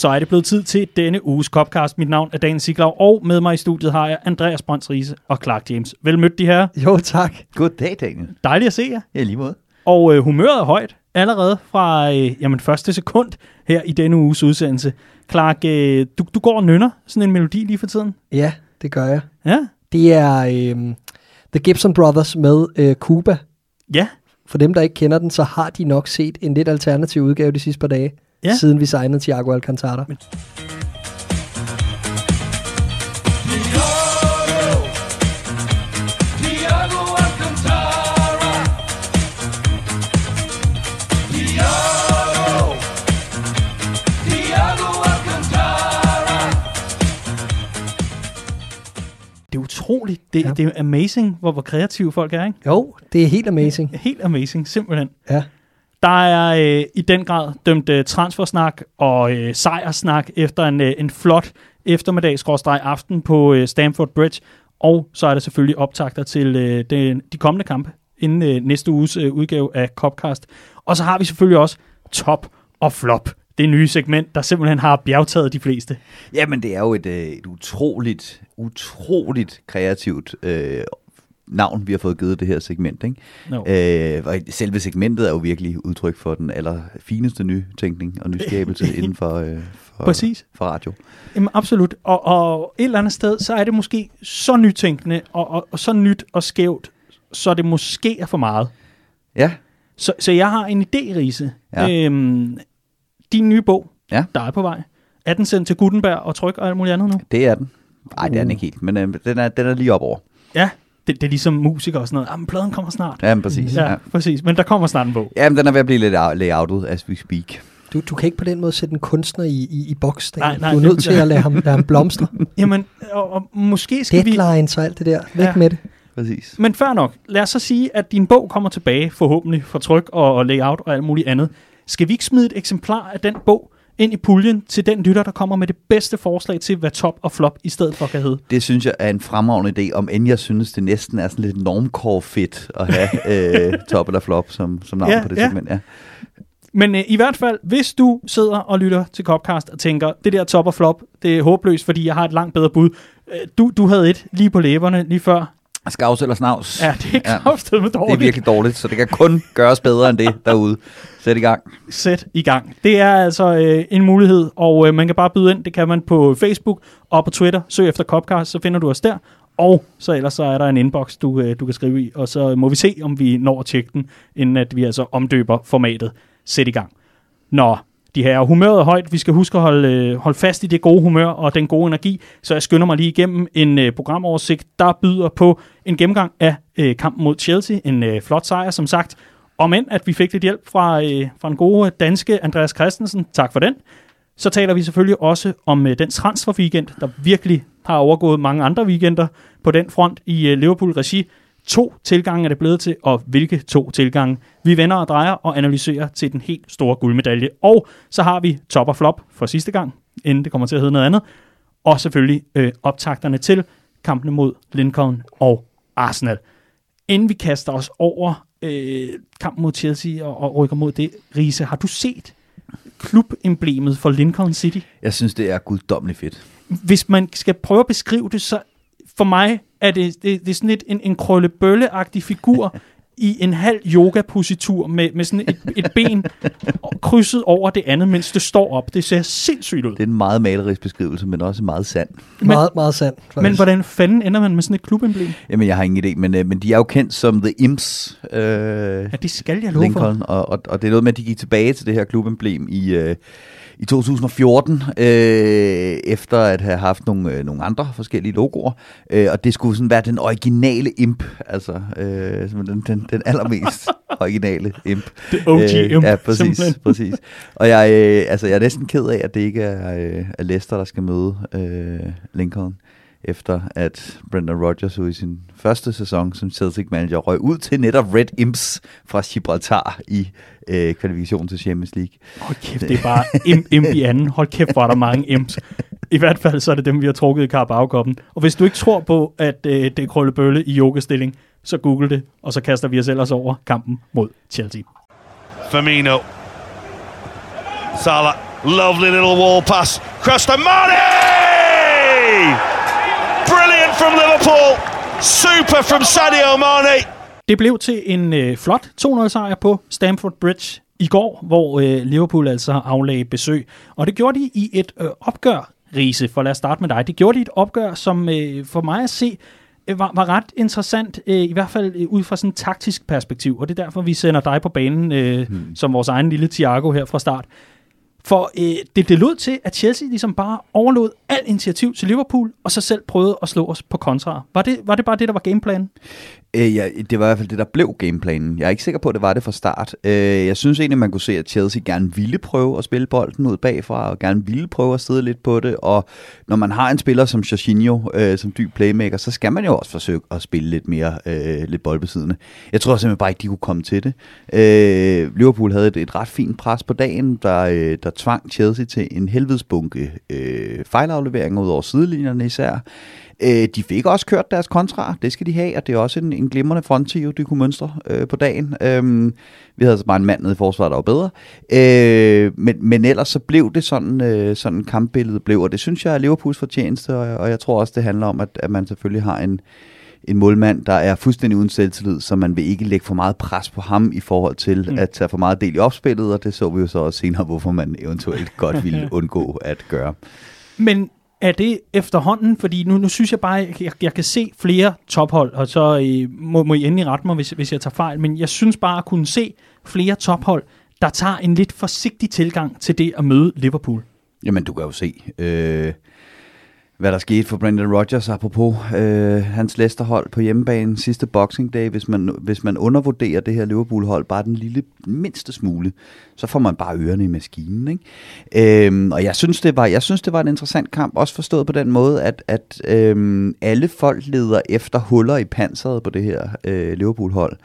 så er det blevet tid til denne uges Copcast. Mit navn er Daniel Siglau, og med mig i studiet har jeg Andreas Brønds Riese og Clark James. Vel mødt de her. Jo, tak. Goddag, Daniel. Dejligt at se jer. Ja, lige måde. Og øh, humøret er højt allerede fra øh, jamen, første sekund her i denne uges udsendelse. Clark, øh, du, du går og nynner sådan en melodi lige for tiden. Ja, det gør jeg. Ja, Det er øhm, The Gibson Brothers med øh, Cuba. ja, For dem, der ikke kender den, så har de nok set en lidt alternativ udgave de sidste par dage, Ja. siden vi signede Thiago Alcantara. Men... Er utroligt. Det. Ja. det er amazing, hvor, hvor kreative folk er, ikke? Jo, det er helt amazing. Helt amazing, simpelthen. Ja. Der er øh, i den grad dømt øh, transfersnak og øh, sejrsnak efter en, øh, en flot eftermiddag-aften på øh, Stamford Bridge. Og så er der selvfølgelig optagter til øh, de, de kommende kampe inden øh, næste uges øh, udgave af Copcast. Og så har vi selvfølgelig også top og flop. Det nye segment, der simpelthen har bjergtaget de fleste. Jamen, det er jo et, øh, et utroligt, utroligt kreativt øh, navn, vi har fået givet det her segment. Ikke? No. Øh, og selve segmentet er jo virkelig udtryk for den allerfineste nytænkning og nyskabelse inden for, øh, for, Præcis. for radio. Jamen absolut. Og, og et eller andet sted, så er det måske så nytænkende og, og, og så nyt og skævt, så det måske er for meget. Ja, Så, så jeg har en idé, Riese. Ja. Øhm, din nye bog, Ja. der er på vej. Er den sendt til Gutenberg og tryk og alt muligt andet nu? det er den. Nej, det er den ikke helt, men øh, den, er, den er lige op over. Ja, det, det er ligesom musik og sådan noget. Jamen, pladen kommer snart. Ja, men præcis. Ja, Ja. præcis. Men der kommer snart en bog. Jamen, den er ved at blive lidt out- layoutet, as we speak. Du, du kan ikke på den måde sætte en kunstner i, i, i boks. Nej, nej, du er det- nødt til at lade ham, lade ham blomstre. Jamen, og, og måske skal vi... Deadlines og alt det der. Væk Ja. med det. Præcis. Men før nok, lad os så sige, at din bog kommer tilbage, forhåbentlig fra tryk og, og layout og alt muligt andet. Skal vi ikke smide et eksemplar af den bog ind i puljen til den lytter, der kommer med det bedste forslag til, hvad top og flop i stedet for kan hedde? Det synes jeg er en fremragende idé, om end jeg synes, det næsten er sådan lidt normcore fedt at have øh, top eller flop som, som navn Ja, på det ja. segment. Ja. Men øh, i hvert fald, hvis du sidder og lytter til Copcast og tænker, det der top og flop, det er håbløst, fordi jeg har et langt bedre bud. Øh, du, du havde et lige på læberne lige før. Skavs eller snavs. Ja, det er kraftedeme det er dårligt. virkelig dårligt, så det kan kun gøres bedre end det derude. Sæt i gang. Sæt i gang. Det er altså øh, en mulighed, og øh, man kan bare byde ind. Det kan man på Facebook og på Twitter. Søg efter Copcast, så finder du os der. Og så ellers så er der en inbox, du, øh, du kan skrive i, og så må vi se, om vi når at tjekke den, inden at vi altså omdøber formatet. Sæt i gang. Nå, de her humøret er højt. Vi skal huske at holde, øh, holde fast i det gode humør og den gode energi. Så jeg skynder mig lige igennem en øh, programoversigt, der byder på en gennemgang af øh, kampen mod Chelsea. En øh, flot sejr, som sagt. Og men at vi fik lidt hjælp fra, øh, fra en gode danske Andreas Christensen. Tak for den. Så taler vi selvfølgelig også om øh, den transferweekend, der virkelig har overgået mange andre weekender på den front i øh, Liverpool-regi. To tilgange er det blevet til, og hvilke to tilgange? Vi vender og drejer og analyserer til den helt store guldmedalje. Og så har vi top og flop for sidste gang, inden det kommer til at hedde noget andet. Og selvfølgelig øh, optakterne til kampene mod Lincoln og Arsenal. Inden vi kaster os over øh, kampen mod Chelsea og, og rykker mod det, Riese, har du set klubemblemet for Lincoln City? Jeg synes, det er guddommeligt fedt. Hvis man skal prøve at beskrive det, så for mig er det, det, det er sådan lidt en, en krøllebølle-agtig figur. i en halv yoga-positur med, med sådan et, et ben krydset over det andet, mens det står op. Det ser sindssygt ud. Det er en meget malerisk beskrivelse, men også meget sand. Men- Meget, meget sandt. faktisk. Men hvordan fanden ender man med sådan et klubemblem? Jamen, jeg har ingen idé, men, øh, men de er jo kendt som The Imps. Øh, Ja, det skal jeg love for. Lincoln, og, og, og det er noget med, at de gik tilbage til det her klubemblem i, øh, i 2014, øh, efter at have haft nogle, øh, nogle andre forskellige logoer, øh, og det skulle sådan være den originale imp, altså øh, som den, den, den allermest originale imp. Det OG imp, Ja, præcis, simpelthen. præcis. Og jeg, øh, altså, jeg er næsten ked af, at det ikke er, øh, er Leicester, der skal møde øh, Lincoln, efter at Brendan Rodgers jo i sin første sæson som Celtic manager røg ud til netop Red Imps fra Gibraltar i øh, kvalifikationen til Champions League. Hold kæft, det er bare imp, imp i anden. Hold kæft, hvor er der mange imps. I hvert fald så er det dem, vi har trukket i Carabao-koppen. Og hvis du ikke tror på, at øh, det er krøllebølle i yogastilling, så google det, og så kaster vi os ellers over kampen mod Chelsea. Firmino. Salah Lovely little wall pass. Cross to Mane! Brilliant from Liverpool. Super from Sadio Mane. Det blev til en øh, flot 2-0-sejr på Stamford Bridge i går, hvor øh, Liverpool altså aflagde besøg. Og det gjorde de i et øh, opgør, Riese, for lad os starte med dig. Det gjorde de et opgør, som øh, for mig at se var, var ret interessant, øh, i hvert fald øh, ud fra sådan et taktisk perspektiv. Og det er derfor, vi sender dig på banen øh, hmm. som vores egen lille Thiago her fra start. For øh, det, det lød til, at Chelsea ligesom bare overlod alt initiativ til Liverpool, og så selv prøvede at slå os på kontra. Var det, var det bare det, der var gameplanen? Øh, ja, det var i hvert fald det, der blev gameplanen. Jeg er ikke sikker på, at det var det fra start. Øh, jeg synes egentlig, man kunne se, at Chelsea gerne ville prøve at spille bolden ud bagfra, og gerne ville prøve at sidde lidt på det. Og når man har en spiller som Jorginho, øh, som dyb playmaker, så skal man jo også forsøge at spille lidt mere øh, lidt boldbesiddende. Jeg tror simpelthen bare ikke, de kunne komme til det. Øh, Liverpool havde et, et ret fint pres på dagen, der, øh, der tvang Chelsea til en helvedes bunke øh, fejlafleveringer ud over sidelinjerne især. Øh, de fik også kørt deres kontra, det skal de have, og det er også en, en glimrende fronttrio, de kunne mønstre øh, på dagen. Øh, vi havde altså bare en mand nede i forsvaret, der var bedre. Øh, men, men ellers så blev det sådan, øh, sådan kampbilledet blev, og det synes jeg er Liverpools fortjeneste, og, og jeg tror også, det handler om, at, at man selvfølgelig har en, en målmand, der er fuldstændig uden selvtillid, så man vil ikke lægge for meget pres på ham i forhold til mm. at tage for meget del i opspillet, og det så vi jo så også senere, hvorfor man eventuelt godt ville undgå at gøre. Men er det efterhånden, fordi nu, nu synes jeg bare, jeg, jeg, jeg kan se flere tophold, og så øh, må, må I endelig rette mig, hvis, hvis jeg tager fejl, men jeg synes bare at kunne se flere tophold, der tager en lidt forsigtig tilgang til det at møde Liverpool. Jamen, du kan jo se, øh, hvad der skete for Brendan Rodgers, apropos øh, hans Leicester-hold på hjemmebane sidste Boxing Day. Hvis man, hvis man undervurderer det her Liverpool-hold bare den lille mindste smule, så får man bare ørerne i maskinen. Ikke? Øhm, og jeg synes, det var, jeg synes, det var en interessant kamp, også forstået på den måde, at, at øhm, alle folk leder efter huller i panseret på det her øh, Liverpool-hold.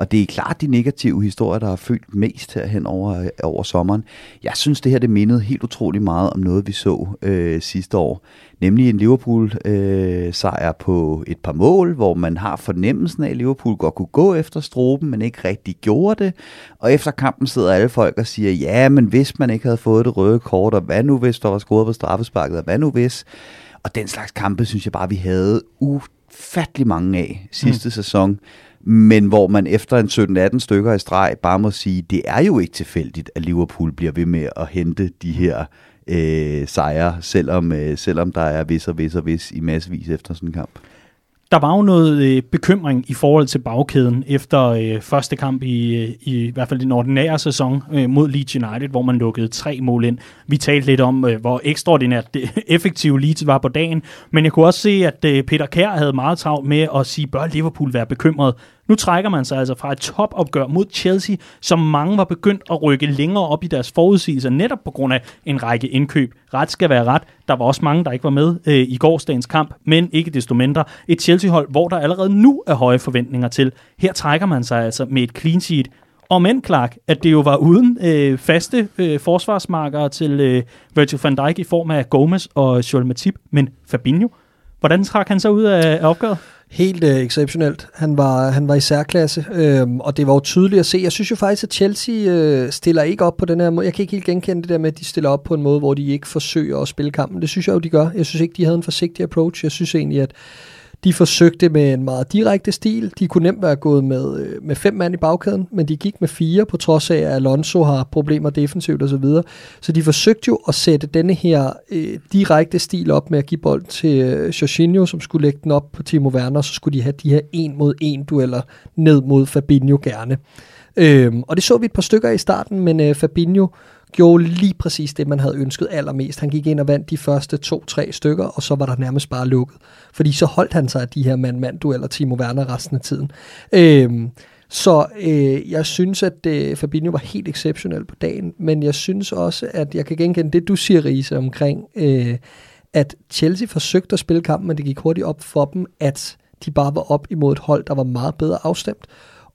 Og det er klart de negative historier, der har fyldt mest herhen over, over sommeren. Jeg synes, det her det mindede helt utrolig meget om noget, vi så øh, sidste år. Nemlig en Liverpool-sejr øh, på et par mål, hvor man har fornemmelsen af, at Liverpool godt kunne gå efter stroben, men ikke rigtig gjorde det. Og efter kampen sidder alle folk og siger, ja, men hvis man ikke havde fået det røde kort, og hvad nu hvis der var scoret på straffesparket, og hvad nu hvis... Og den slags kampe, synes jeg bare, vi havde ufattelig mange af sidste mm. sæson men hvor man efter en 17-18 stykker i streg bare må sige, det er jo ikke tilfældigt, at Liverpool bliver ved med at hente de her øh, sejre, selvom, øh, selvom der er vis og vis og vis i massevis efter sådan en kamp. Der var jo noget øh, bekymring i forhold til bagkæden efter øh, første kamp i, øh, i, i hvert fald den ordinære sæson øh, mod Leeds United, hvor man lukkede tre mål ind. Vi talte lidt om, øh, hvor ekstraordinært det, effektiv Leeds var på dagen, men jeg kunne også se, at øh, Peter Kær havde meget travlt med at sige, bør Liverpool være bekymret? Nu trækker man sig altså fra et topopgør mod Chelsea, som mange var begyndt at rykke længere op i deres forudsigelser, netop på grund af en række indkøb. Ret skal være ret. Der var også mange, der ikke var med øh, i gårsdagens kamp, men ikke desto mindre et Chelsea-hold, hvor der allerede nu er høje forventninger til. Her trækker man sig altså med et clean sheet. Og men Clark, at det jo var uden øh, faste øh, forsvarsmarkere til øh, Virgil van Dijk i form af Gomez og Joel Matip, men Fabinho. Hvordan trak han sig ud af, af opgøret? Helt øh, exceptionelt. Han var, han var i særklasse, øh, og det var jo tydeligt at se. Jeg synes jo faktisk, at Chelsea øh, stiller ikke op på den her måde. Jeg kan ikke helt genkende det der med, at de stiller op på en måde, hvor de ikke forsøger at spille kampen. Det synes jeg jo, de gør. Jeg synes ikke, de havde en forsigtig approach. Jeg synes egentlig, at de forsøgte med en meget direkte stil. De kunne nemt være gået med, øh, med fem mand i bagkæden, men de gik med fire, på trods af, at Alonso har problemer defensivt osv. Så, så de forsøgte jo at sætte denne her øh, direkte stil op med at give bold til øh, Jorginho, som skulle lægge den op på Timo Werner, så skulle de have de her en mod en dueller ned mod Fabinho gerne. Øhm, og det så vi et par stykker i starten, men øh, Fabinho gjorde lige præcis det, man havde ønsket allermest. Han gik ind og vandt de første to-tre stykker, og så var der nærmest bare lukket. Fordi så holdt han sig af de her mand-mand-dueller Timo Werner resten af tiden. Øhm, så øh, jeg synes, at øh, Fabinho var helt exceptionel på dagen, men jeg synes også, at jeg kan genkende det, du siger, Riese, omkring, øh, at Chelsea forsøgte at spille kampen, men det gik hurtigt op for dem, at de bare var op imod et hold, der var meget bedre afstemt.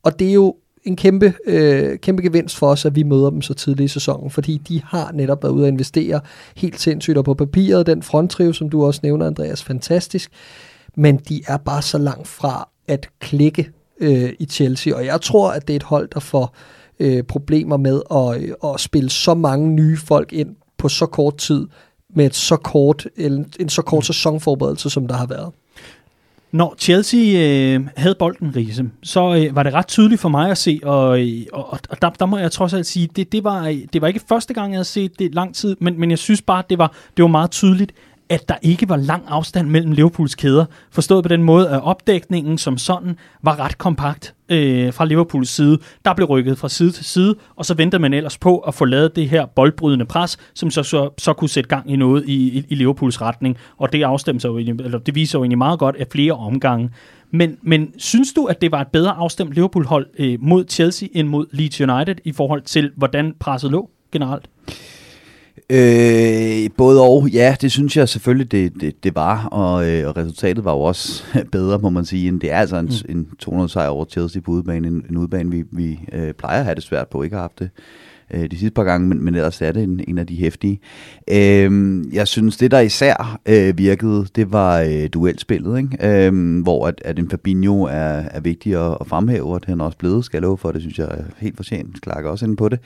Og det er jo en kæmpe, øh, kæmpe gevinst for os, at vi møder dem så tidligt i sæsonen, fordi de har netop været ude at investere helt sindssygt, og på papiret, den fronttriv, som du også nævner, Andreas, fantastisk, men de er bare så langt fra at klikke øh, i Chelsea, og jeg tror, at det er et hold, der får øh, problemer med at, øh, at spille så mange nye folk ind på så kort tid med et så kort, en, en så kort sæsonforberedelse, som der har været. Når Chelsea øh, havde bolden, Riese, så øh, var det ret tydeligt for mig at se, og, øh, og, og der, der må jeg trods alt sige, det, det, var, øh, det var ikke første gang, jeg havde set det lang tid, men, men jeg synes bare, det var, det var meget tydeligt, at der ikke var lang afstand mellem Liverpools kæder. Forstået på den måde, at opdækningen som sådan var ret kompakt øh, fra Liverpools side. Der blev rykket fra side til side, og så venter man ellers på at få lavet det her boldbrydende pres, som så, så, så kunne sætte gang i noget i, i, i Liverpools retning. Og det afstemte sig jo eller det viser jo egentlig meget godt af flere omgange. Men, men synes du, at det var et bedre afstemt Liverpool-hold øh, mod Chelsea end mod Leeds United i forhold til, hvordan presset lå generelt? Øh, både og, ja, det synes jeg selvfølgelig, det, det, det var, og, øh, og resultatet var jo også bedre, må man sige, end det er altså en, mm. en 200 sejr over Chelsea på udebane, en, en udebane, vi, vi øh, plejer at have det svært på, ikke har haft det øh, de sidste par gange, men, men ellers er det en, en af de hæftige. Øh, jeg synes, det der især øh, virkede, det var øh, duelspillet, ikke? Øh, hvor at, at en Fabinho er, er vigtig at, at fremhæve, og det han også blevet, skal jeg love for, det synes jeg er helt fortjent, Clark også inde på det.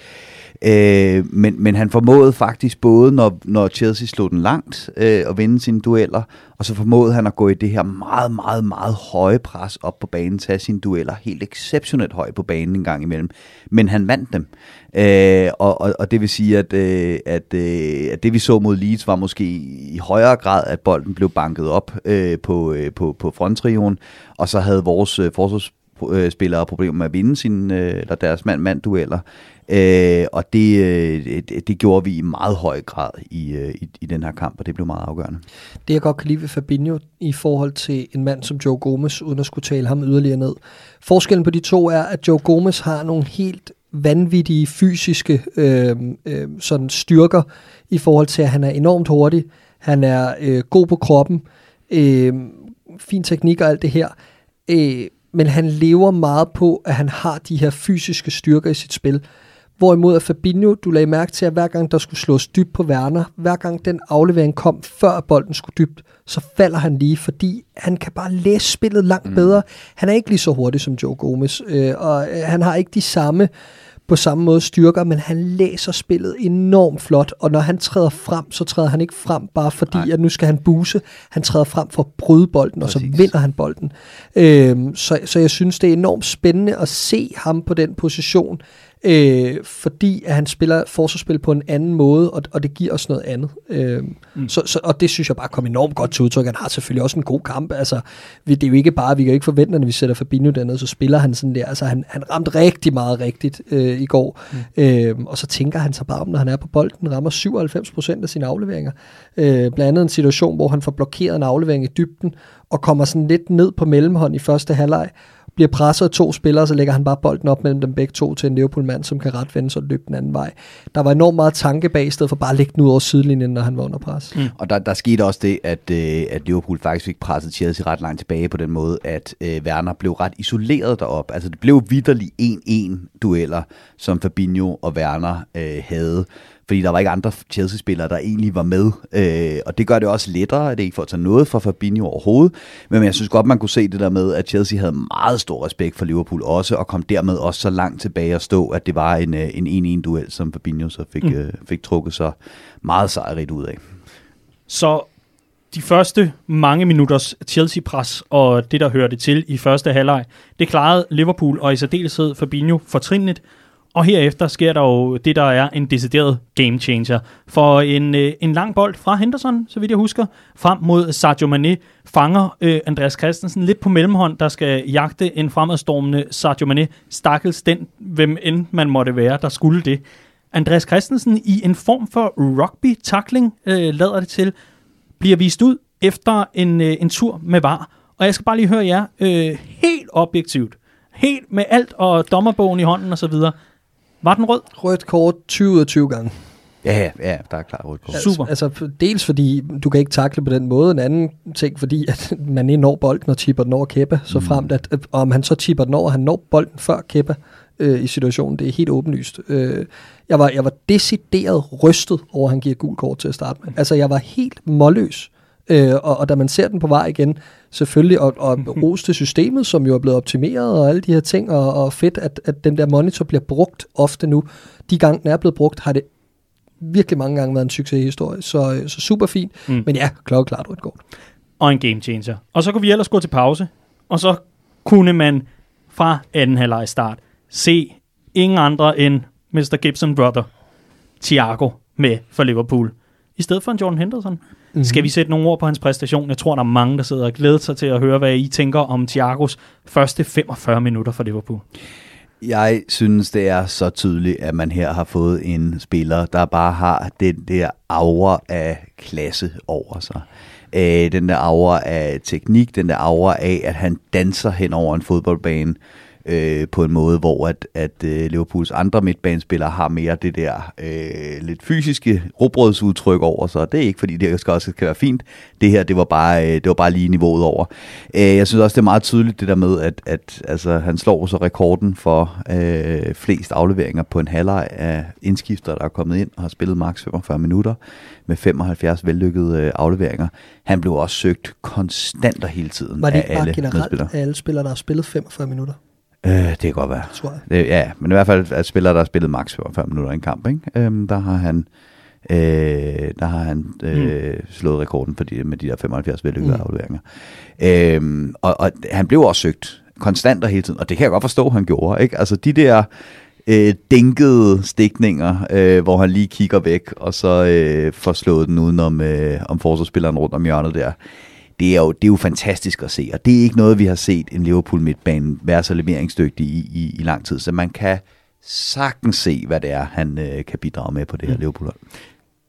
Øh, men, men han formåede faktisk både, når, når Chelsea slog den langt, øh, at vinde sine dueller, og så formåede han at gå i det her meget, meget, meget høje pres op på banen, tage sine dueller helt exceptionelt højt på banen en gang imellem. Men han vandt dem. Øh, og, og, og det vil sige, at, øh, at, øh, at det vi så mod Leeds var måske i højere grad, at bolden blev banket op øh, på, øh, på, på fronttrioen, og så havde vores øh, forsvarsspillere problemer med at vinde sin, øh, eller deres mand-mand-dueller. Øh, og det, øh, det, det gjorde vi i meget høj grad i, øh, i, i den her kamp, og det blev meget afgørende. Det jeg godt kan lide ved Fabinho i forhold til en mand som Joe Gomez, uden at skulle tale ham yderligere ned. Forskellen på de to er, at Joe Gomez har nogle helt vanvittige fysiske øh, øh, sådan styrker i forhold til, at han er enormt hurtig, han er øh, god på kroppen, øh, fin teknik og alt det her, øh, men han lever meget på, at han har de her fysiske styrker i sit spil. Hvorimod at Fabinho, du lagde mærke til, at hver gang der skulle slås dybt på Werner, hver gang den aflevering kom, før bolden skulle dybt, så falder han lige, fordi han kan bare læse spillet langt mm. bedre. Han er ikke lige så hurtig som Joe Gomez, øh, og øh, han har ikke de samme på samme måde styrker, men han læser spillet enormt flot, og når han træder frem, så træder han ikke frem bare fordi, Nej. at nu skal han buse. Han træder frem for at bryde bolden, Præcis. og så vinder han bolden. Øhm, så, så jeg synes, det er enormt spændende at se ham på den position, øh, fordi at han spiller forsvarsspil på en anden måde, og, og det giver os noget andet. Øh, mm. så, så, og det synes jeg bare kom enormt godt til udtryk. Han har selvfølgelig også en god kamp. Altså, vi, det er jo ikke bare, vi kan jo ikke forvente, når vi sætter Fabinho dernede, så spiller han sådan der. Altså, han, han ramte rigtig meget rigtigt øh, i går, mm. øh, og så tænker han sig bare om, når han er på bolden, rammer 97% af sine afleveringer. Øh, blandt andet en situation, hvor han får blokeret en aflevering i dybden, og kommer sådan lidt ned på mellemhånd i første halvleg, bliver presset af to spillere, så lægger han bare bolden op mellem dem begge to til en Liverpool-mand, som kan ret vende sig og løbe den anden vej. Der var enormt meget tanke bag, i stedet for bare at lægge den ud over sidelinjen, når han var under pres. Mm. Og der, der skete også det, at, øh, at Liverpool faktisk fik presset Chelsea ret langt tilbage på den måde, at øh, Werner blev ret isoleret derop. Altså det blev vidderligt 1-1 dueller, som Fabinho og Werner øh, havde fordi der var ikke andre Chelsea-spillere, der egentlig var med. Øh, og det gør det også lettere, at det ikke får tage noget fra Fabinho overhovedet. Men jeg synes godt, man kunne se det der med, at Chelsea havde meget stor respekt for Liverpool også, og kom dermed også så langt tilbage at stå, at det var en, øh, en 1-1-duel, som Fabinho så fik, mm. øh, fik trukket så meget sejrigt ud af. Så de første mange minutters Chelsea-pres og det, der hørte til i første halvleg, det klarede Liverpool og i særdeleshed Fabinho fortrinligt, og herefter sker der jo det, der er en decideret game changer. For en, øh, en lang bold fra Henderson, så vidt jeg husker, frem mod Sadio Mane, fanger øh, Andreas Christensen lidt på mellemhånd, der skal jagte en fremadstormende Sadio Mane. Stakkels den, hvem end man måtte være, der skulle det. Andreas Christensen i en form for rugby-tackling, øh, lader det til, bliver vist ud efter en, øh, en tur med var. Og jeg skal bare lige høre jer, øh, helt objektivt, helt med alt og dommerbogen i hånden osv., var den rød? Rødt kort 20 ud af 20 gange. Ja, ja, ja, der er klart rødt kort. Super. Altså, altså, dels fordi du kan ikke takle på den måde, en anden ting, fordi at man ikke når bolden og tipper den over Kepa, så fremt at, at om han så tipper den over, han når bolden før Kepa øh, i situationen, det er helt åbenlyst. Øh, jeg, var, jeg var decideret rystet over, at han giver gul kort til at starte med. Altså, jeg var helt målløs. Øh, og, og da man ser den på vej igen, selvfølgelig, og, og ros til systemet, som jo er blevet optimeret, og alle de her ting, og, og fedt, at, at den der monitor bliver brugt ofte nu. De gange, den er blevet brugt, har det virkelig mange gange været en succeshistorie, så, øh, så super fint. Mm. Mm. Men ja, klokkeklart rødt kort. og en game changer. Og så kunne vi ellers gå til pause, og så kunne man fra anden halvleg start se ingen andre end Mr. Gibson brother, Thiago, med for Liverpool. I stedet for en Jordan Henderson. Mm-hmm. Skal vi sætte nogle ord på hans præstation? Jeg tror, der er mange, der sidder og glæder sig til at høre, hvad I tænker om Thiagos første 45 minutter for Liverpool. Jeg synes, det er så tydeligt, at man her har fået en spiller, der bare har den der aura af klasse over sig. Øh, den der aura af teknik, den der aura af, at han danser hen over en fodboldbane øh, på en måde, hvor at, at øh, Liverpools andre midtbanespillere har mere det der øh, lidt fysiske råbrødsudtryk over sig. Det er ikke, fordi det skal også skal være fint. Det her, det var bare, øh, det var bare lige niveauet over. Øh, jeg synes også, det er meget tydeligt det der med, at, at altså, han slår så rekorden for øh, flest afleveringer på en halvleg af indskifter, der er kommet ind og har spillet maks 45 minutter med 75 vellykkede øh, afleveringer. Han blev også søgt konstant og hele tiden Var det af bare alle generelt medspillere. af alle spillere, der har spillet 45 minutter, Øh, det kan godt være. tror jeg? Det, ja, men i hvert fald at spillere, der har spillet maks 45 minutter i en kamp, ikke? Øhm, der har han, øh, der har han øh, mm. slået rekorden for de, med de der 75 vellykkede mm. Mm. afleveringer. Øhm, og, og han blev også søgt konstant og hele tiden, og det kan jeg godt forstå, han gjorde. Ikke? Altså de der øh, dænkede stikninger, øh, hvor han lige kigger væk, og så øh, får slået den udenom øh, om forsvarsspilleren rundt om hjørnet der. Det er, jo, det er jo fantastisk at se, og det er ikke noget, vi har set en Liverpool midtbane være så leveringsdygtig i, i, i lang tid, så man kan sagtens se, hvad det er, han øh, kan bidrage med på det her mm. Liverpool-hold.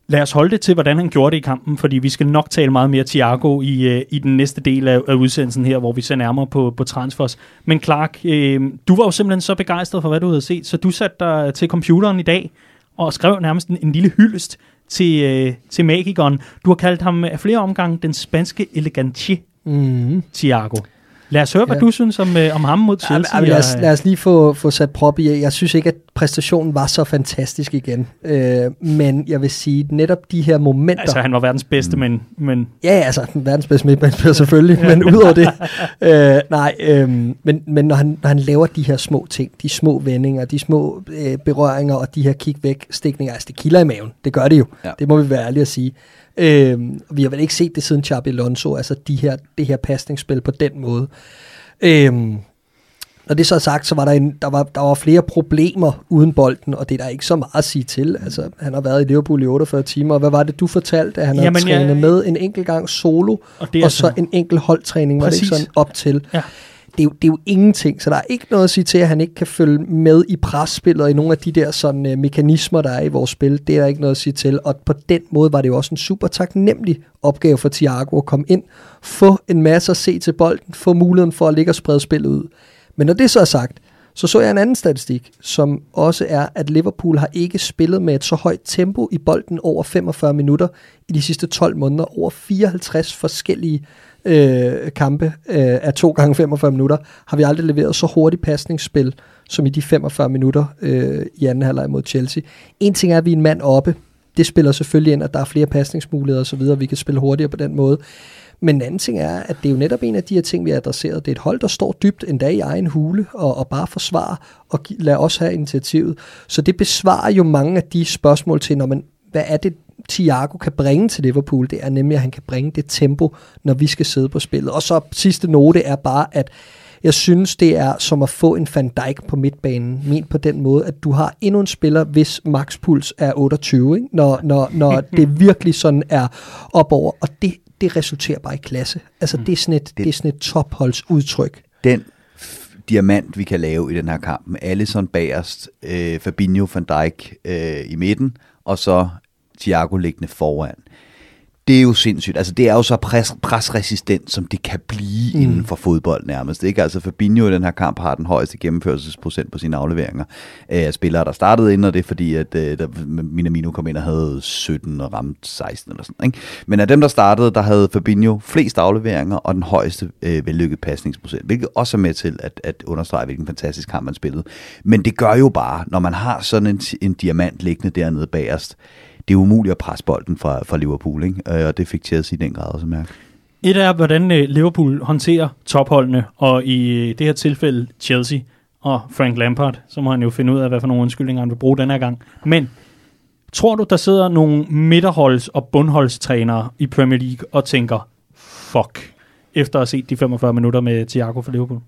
Lad os holde det til, hvordan han gjorde det i kampen, fordi vi skal nok tale meget mere Thiago i, øh, i den næste del af, af udsendelsen her, hvor vi ser nærmere på, på transfers. Men Clark, øh, du var jo simpelthen så begejstret for, hvad du havde set, så du satte dig til computeren i dag og skrev nærmest en, en lille hyldest til, øh, til magikeren. Du har kaldt ham af flere omgange den spanske elegantier, Mm. Thiago. Lad os høre, hvad Ja. du synes om, øh, om ham mod Ja, Chelsea. ja, men lad, os, lad os lige få, få sat prop i. Jeg synes ikke, at præstationen var så fantastisk igen. Øh, men jeg vil sige, netop de her momenter... Altså, han var verdens bedste, Mm. men, men Ja, altså, verdens bedste midtbanespiller selvfølgelig, men udover det, øh, nej, øh, men, men når, han, når han laver de her små ting, de små vendinger, de små øh, berøringer og de her kig væk stikninger, altså det kilder i maven, det gør det jo, Ja. ja. det må vi være ærlige at sige. Øh, vi har vel ikke set det siden Xabi Alonso, altså de her, det her pasningsspil på den måde. Øh, når det så er sagt, så var der, en, der, var, der var flere problemer uden bolden, og det er der ikke så meget at sige til. Altså, han har været i Liverpool i 48 timer, og hvad var det, du fortalte, at han Jamen, havde trænet jeg- med en enkelt gang solo, og det og så altså- en enkelt holdtræning, var det Præcis. ikke sådan op til. Ja. Det er, jo, det er jo ingenting, så der er ikke noget at sige til, at han ikke kan følge med i presspillet og i nogle af de der sådan, øh, mekanismer, der er i vores spil. Det er der ikke noget at sige til, og på den måde var det jo også en super taknemmelig opgave for Thiago at komme ind, få en masse at se til bolden, få muligheden for at ligge og sprede spillet ud. Men når det så er sagt, så så jeg en anden statistik, som også er, at Liverpool har ikke spillet med et så højt tempo i bolden over 45 minutter i de sidste 12 måneder. Over 54 forskellige øh, kampe øh, af 2 gange 45 minutter har vi aldrig leveret så hurtigt pasningsspil som i de 45 minutter øh, i anden halvleg mod Chelsea. En ting er, at vi er en mand oppe. Det spiller selvfølgelig ind, at der er flere pasningsmuligheder osv., vi kan spille hurtigere på den måde. Men en anden ting er, at det er jo netop en af de her ting, vi har adresseret. Det er et hold, der står dybt endda i egen hule og, og bare forsvarer og gi- lader os have initiativet. Så det besvarer jo mange af de spørgsmål til, når man, hvad er det, Thiago kan bringe til Liverpool? Det er nemlig, at han kan bringe det tempo, når vi skal sidde på spillet. Og så sidste note er bare, at jeg synes, det er som at få en Van Dijk på midtbanen. Ment på den måde, at du har endnu en spiller, hvis makspuls er 28, ikke? Når, når, når det virkelig sådan er op over. Og det, det resulterer bare i klasse. Altså, det er sådan et, det er sådan et topholdsudtryk. den f- diamant, vi kan lave i den her kamp, med Alisson bagerst, øh, Fabinho, Van Dijk øh, i midten, og så Thiago liggende foran. Det er jo sindssygt. Altså, det er jo så pres, presresistent, som det kan blive mm. inden for fodbold nærmest. Ikke? Altså, Fabinho i den her kamp har den højeste gennemførelsesprocent på sine afleveringer af øh, spillere, der startede ind, og det er fordi, at øh, der, Minamino kom ind og havde 17 og ramte 16 eller sådan. Ikke? Men af dem, der startede, der havde Fabinho flest afleveringer og den højeste øh, vellykket pasningsprocent, hvilket også er med til at, at understrege, hvilken fantastisk kamp man spillede. Men det gør jo bare, når man har sådan en, en diamant liggende dernede bagerst, det er umuligt at presse bolden fra, fra Liverpool, ikke? Øh, og det fik Chelsea i den grad også mærke. Et er, hvordan øh, Liverpool håndterer topholdene, og i øh, det her tilfælde Chelsea og Frank Lampard, så må han jo finde ud af, hvad for nogle undskyldninger han vil bruge den her gang. Men Tror du, der sidder nogle midterholds- og bundholdstrænere i Premier League og tænker, fuck, efter at have set de 45 minutter med Thiago for Liverpool?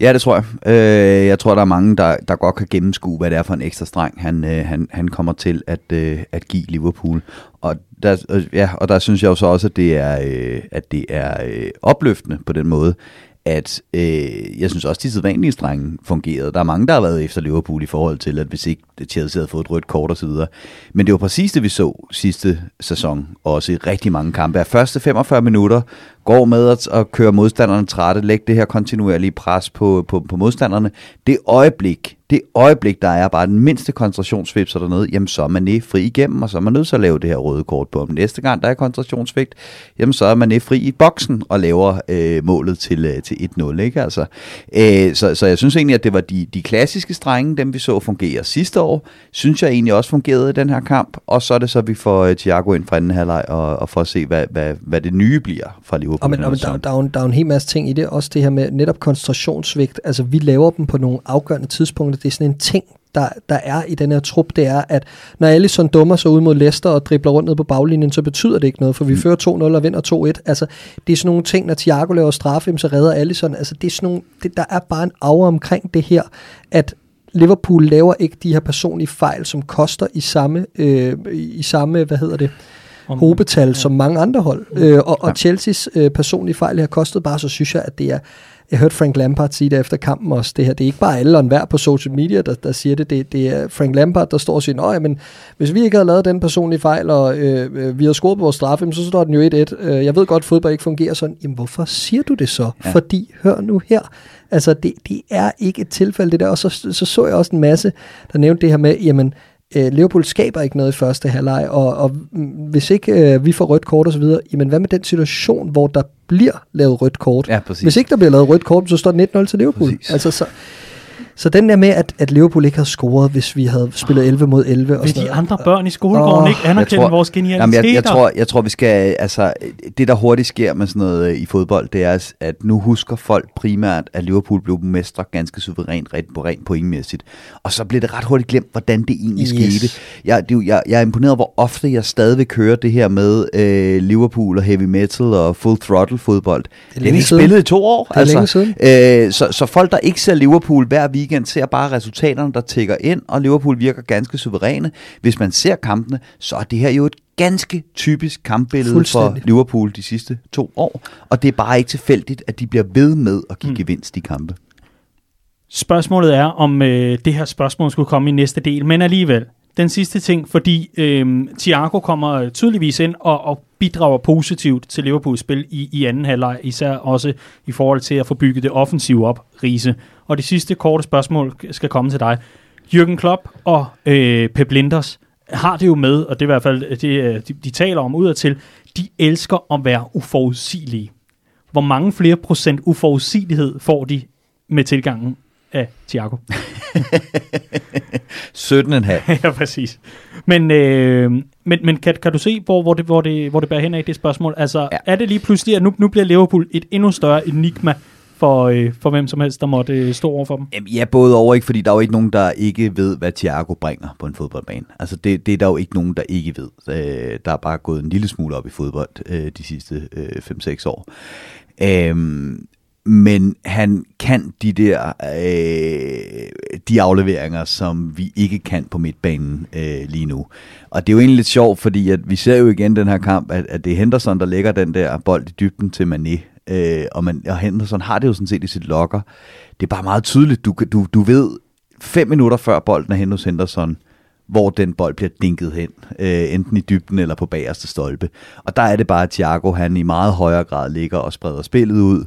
Ja, det tror jeg. Øh, jeg tror, der er mange, der, der godt kan gennemskue, hvad det er for en ekstra streng, han, øh, han, han kommer til at, øh, at give Liverpool. Og der, øh, ja, og der synes jeg jo så også, at det er, øh, at det er øh, opløftende på den måde, at øh, jeg synes også, at de sædvanlige strenge fungerede. Der er mange, der har været efter Liverpool i forhold til, at hvis ikke Chelsea havde fået et rødt kort osv. Men det var præcis det, vi så sidste sæson, også i rigtig mange kampe. Af første 45 minutter går med at, at køre modstanderne trætte, lægge det her kontinuerlige pres på, på, på modstanderne. Det øjeblik, det øjeblik, der er bare den mindste koncentrationsvipser dernede, jamen så er man fri igennem, og så er man nødt til at lave det her røde kort på. Men næste gang, der er koncentrationsvigt, jamen så er man fri i boksen og laver øh, målet til, øh, til 1-0. Ikke? Altså, øh, så, så jeg synes egentlig, at det var de, de klassiske strenge, dem vi så fungere sidste år, synes jeg egentlig også fungerede i den her kamp. Og så er det så, at vi får øh, Thiago ind fra anden halvleg, og, og får at se, hvad, hvad, hvad det nye bliver fra Liverpool. Og men, og men der, der, er en, der er en hel masse ting i det. Også det her med netop koncentrationssvigt. Altså, vi laver dem på nogle afgørende tidspunkter. Det er sådan en ting, der, der er i den her trup, det er, at når Alisson dummer sig ud mod Leicester og dribler rundt ned på baglinjen, så betyder det ikke noget, for vi fører 2-0 og vinder 2-1. Altså, det er sådan nogle ting, når Thiago laver straffe, så redder Alisson. Altså, det er sådan nogle, det, der er bare en aura omkring det her, at Liverpool laver ikke de her personlige fejl, som koster i samme, øh, i samme hvad hedder det, hobetal ja. som mange andre hold. Øh, og, og Chelseas øh, personlige fejl har kostet bare, så synes jeg, at det er... Jeg hørte Frank Lampard sige det efter kampen også, det her. Det er ikke bare alle og enhver på social media, der, der siger det. det. Det er Frank Lampard, der står og siger, at men hvis vi ikke havde lavet den personlige fejl, og øh, øh, vi havde scoret på vores straffe, jamen, så står den jo 1-1. Øh, jeg ved godt, at fodbold ikke fungerer sådan. Jamen, hvorfor siger du det så? Ja. Fordi, hør nu her, altså det, det er ikke et tilfælde det der. Og så, så så jeg også en masse, der nævnte det her med, jamen, øh, Liverpool skaber ikke noget i første halvleg, og, og hvis ikke øh, vi får rødt kort osv., jamen hvad med den situation, hvor der bliver lavet rødt kort? Ja, præcis. Hvis ikke der bliver lavet rødt kort, så står den 1-0 til Liverpool. Præcis. Altså, så, så den der med, at, at Liverpool ikke havde scoret, hvis vi havde spillet 11 mod 11 og Vil de andre børn i skolegården Åh, ikke anerkende vores genialiteter? Jamen, jeg, jeg, tror, jeg tror, vi skal... Altså, det, der hurtigt sker med sådan noget øh, i fodbold, det er, at nu husker folk primært, at Liverpool blev mestre ganske suverænt, rent, på rent pointmæssigt. Og så blev det ret hurtigt glemt, hvordan det egentlig Yes. skete. Jeg, det, er jeg, jeg er imponeret, hvor ofte jeg stadigvæk hører det her med øh, Liverpool og heavy metal og full throttle fodbold. Det, det har vi længe ikke siden. spillet i to år. Det er længe siden. Øh, så, så folk, der ikke ser Liverpool hver weekend, ser bare resultaterne, der tækker ind, og Liverpool virker ganske suveræne. Hvis man ser kampene, så er det her jo et ganske typisk kampbillede for. Liverpool de sidste to år. Og det er bare ikke tilfældigt, at de bliver ved med at give mm. gevinst i kampe. Spørgsmålet er, om øh, det her spørgsmål skulle komme i næste del, men alligevel. Den sidste ting, fordi øh, Thiago kommer øh, tydeligvis ind og, og bidrager positivt til Liverpools spil i, i anden halvleg, især også i forhold til at få bygget det offensive op, Riese. Og det sidste korte spørgsmål skal komme til dig. Jürgen Klopp og øh, Pep Linders har det jo med, og det er i hvert fald øh, det, øh, de, de taler om udadtil, de elsker at være uforudsigelige. Hvor mange flere procent uforudsigelighed får de med tilgangen af Thiago? 17,5. ja, præcis. Men, øh, men, men kan, kan du se, hvor, hvor, det, hvor, det, hvor det bærer hen af det spørgsmål? Altså, ja. Er det lige pludselig, at nu, nu bliver Liverpool et endnu større enigma for, øh, for hvem som helst, der måtte øh, stå over for dem? Jamen, ja, både over ikke, fordi der er jo ikke nogen, der ikke ved, hvad Thiago bringer på en fodboldbane. Altså, det, det er der jo ikke nogen, der ikke ved. Øh, der er bare gået en lille smule op i fodbold øh, de sidste øh, 5-6 år. Øhm, men han kan de der øh, de afleveringer, som vi ikke kan på midtbanen øh, lige nu. Og det er jo egentlig lidt sjovt, fordi at vi ser jo igen den her kamp, at, at det er Henderson, der lægger den der bold i dybden til Mané. Øh, og, man, og Henderson har det jo sådan set i sit lokker. Det er bare meget tydeligt. Du, du, du ved fem minutter før bolden er hen hos Henderson, hvor den bold bliver dinket hen, øh, enten i dybden eller på bagerste stolpe. Og der er det bare, at Thiago han i meget højere grad ligger og spreder spillet ud,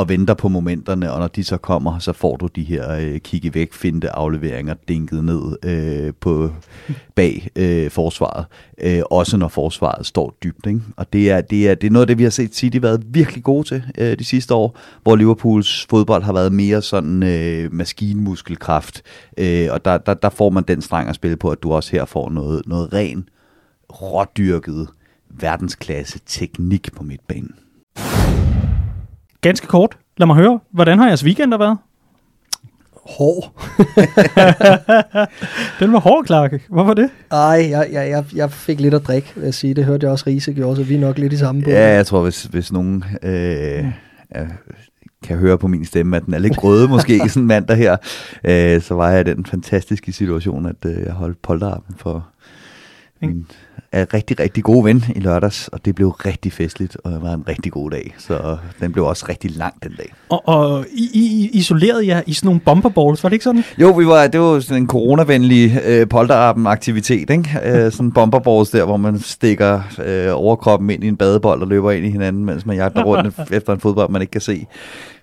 og venter på momenterne, og når de så kommer, så får du de her øh, kigge væk, finte afleveringer dinket ned øh, på bag øh, forsvaret. Øh, også når forsvaret står dybt. Ikke? Og det er, det, er, det er noget af det, vi har set City været virkelig gode til øh, de sidste år, hvor Liverpools fodbold har været mere sådan øh, maskinmuskelkraft. Øh, og der, der, der får man den streng at spille på, at du også her får noget, noget ren, rådyrket verdensklasse teknik på midtbanen. Ganske kort. Lad mig høre, hvordan har jeres weekender været? Hård. Den var hård, Clark. Hvorfor det? Ej, jeg, jeg, jeg, jeg fik lidt at drikke, vil jeg sige. Det hørte jeg også Riese gjorde, så vi er nok lidt i samme båd. Ja, jeg tror, hvis, hvis nogen øh, er, kan høre på min stemme, at den er lidt grøde måske sådan en mandag her, øh, så var jeg i den fantastiske situation, at øh, jeg holdt polterappen for min er rigtig, rigtig god ven i lørdags, og det blev rigtig festligt, og det var en rigtig god dag. Så den blev også rigtig lang den dag. Og, og I, I isolerede jer i sådan nogle bomberballs, var det ikke sådan? Jo, vi var, det var sådan en coronavenlig øh, polterappen-aktivitet, ikke? Øh, sådan bomberballs der, hvor man stikker øh, overkroppen ind i en badebold og løber ind i hinanden, mens man jagter rundt efter en fodbold, man ikke kan se.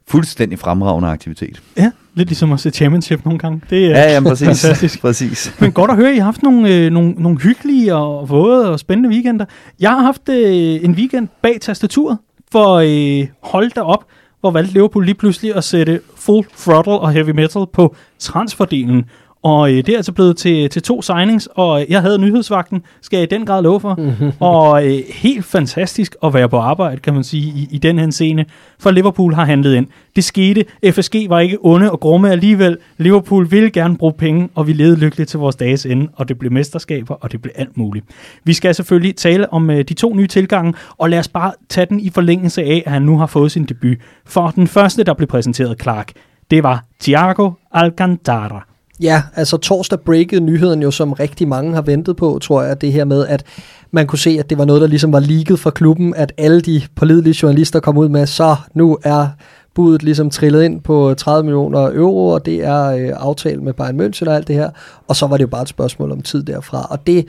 Fuldstændig fremragende aktivitet. Ja, lidt ligesom at se championship nogle gange. Det er Ja, ja, præcis. fantastisk. præcis. Men godt at høre, at I har haft nogle, øh, nogle, nogle hyggelige og våde og spændende weekender. Jeg har haft øh, en weekend bag tastaturet, for øh, hold da op, hvor valgte Liverpool lige pludselig at sætte full throttle og heavy metal på transferdelen. Og øh, det er altså blevet til, til to signings, og jeg havde nyhedsvagten, skal jeg i den grad love for. og øh, helt fantastisk at være på arbejde, kan man sige, i, i den her scene. For Liverpool har handlet ind. Det skete. FSG var ikke onde og grumme alligevel. Liverpool ville gerne bruge penge, og vi levede lykkeligt til vores dages ende, og det blev mesterskaber, og det blev alt muligt. Vi skal selvfølgelig tale om øh, de to nye tilgange, og lad os bare tage den i forlængelse af, at han nu har fået sin debut. For den første, der blev præsenteret, Clark, det var Thiago Alcantara. Ja, altså torsdag breakede nyheden jo, som rigtig mange har ventet på, tror jeg, det her med, at man kunne se, at det var noget, der ligesom var leaget fra klubben, at alle de pålidelige journalister kom ud med, så nu er budet ligesom trillet ind på 30 millioner euro, og det er øh, aftalt med Bayern München og alt det her, og så var det jo bare et spørgsmål om tid derfra, og det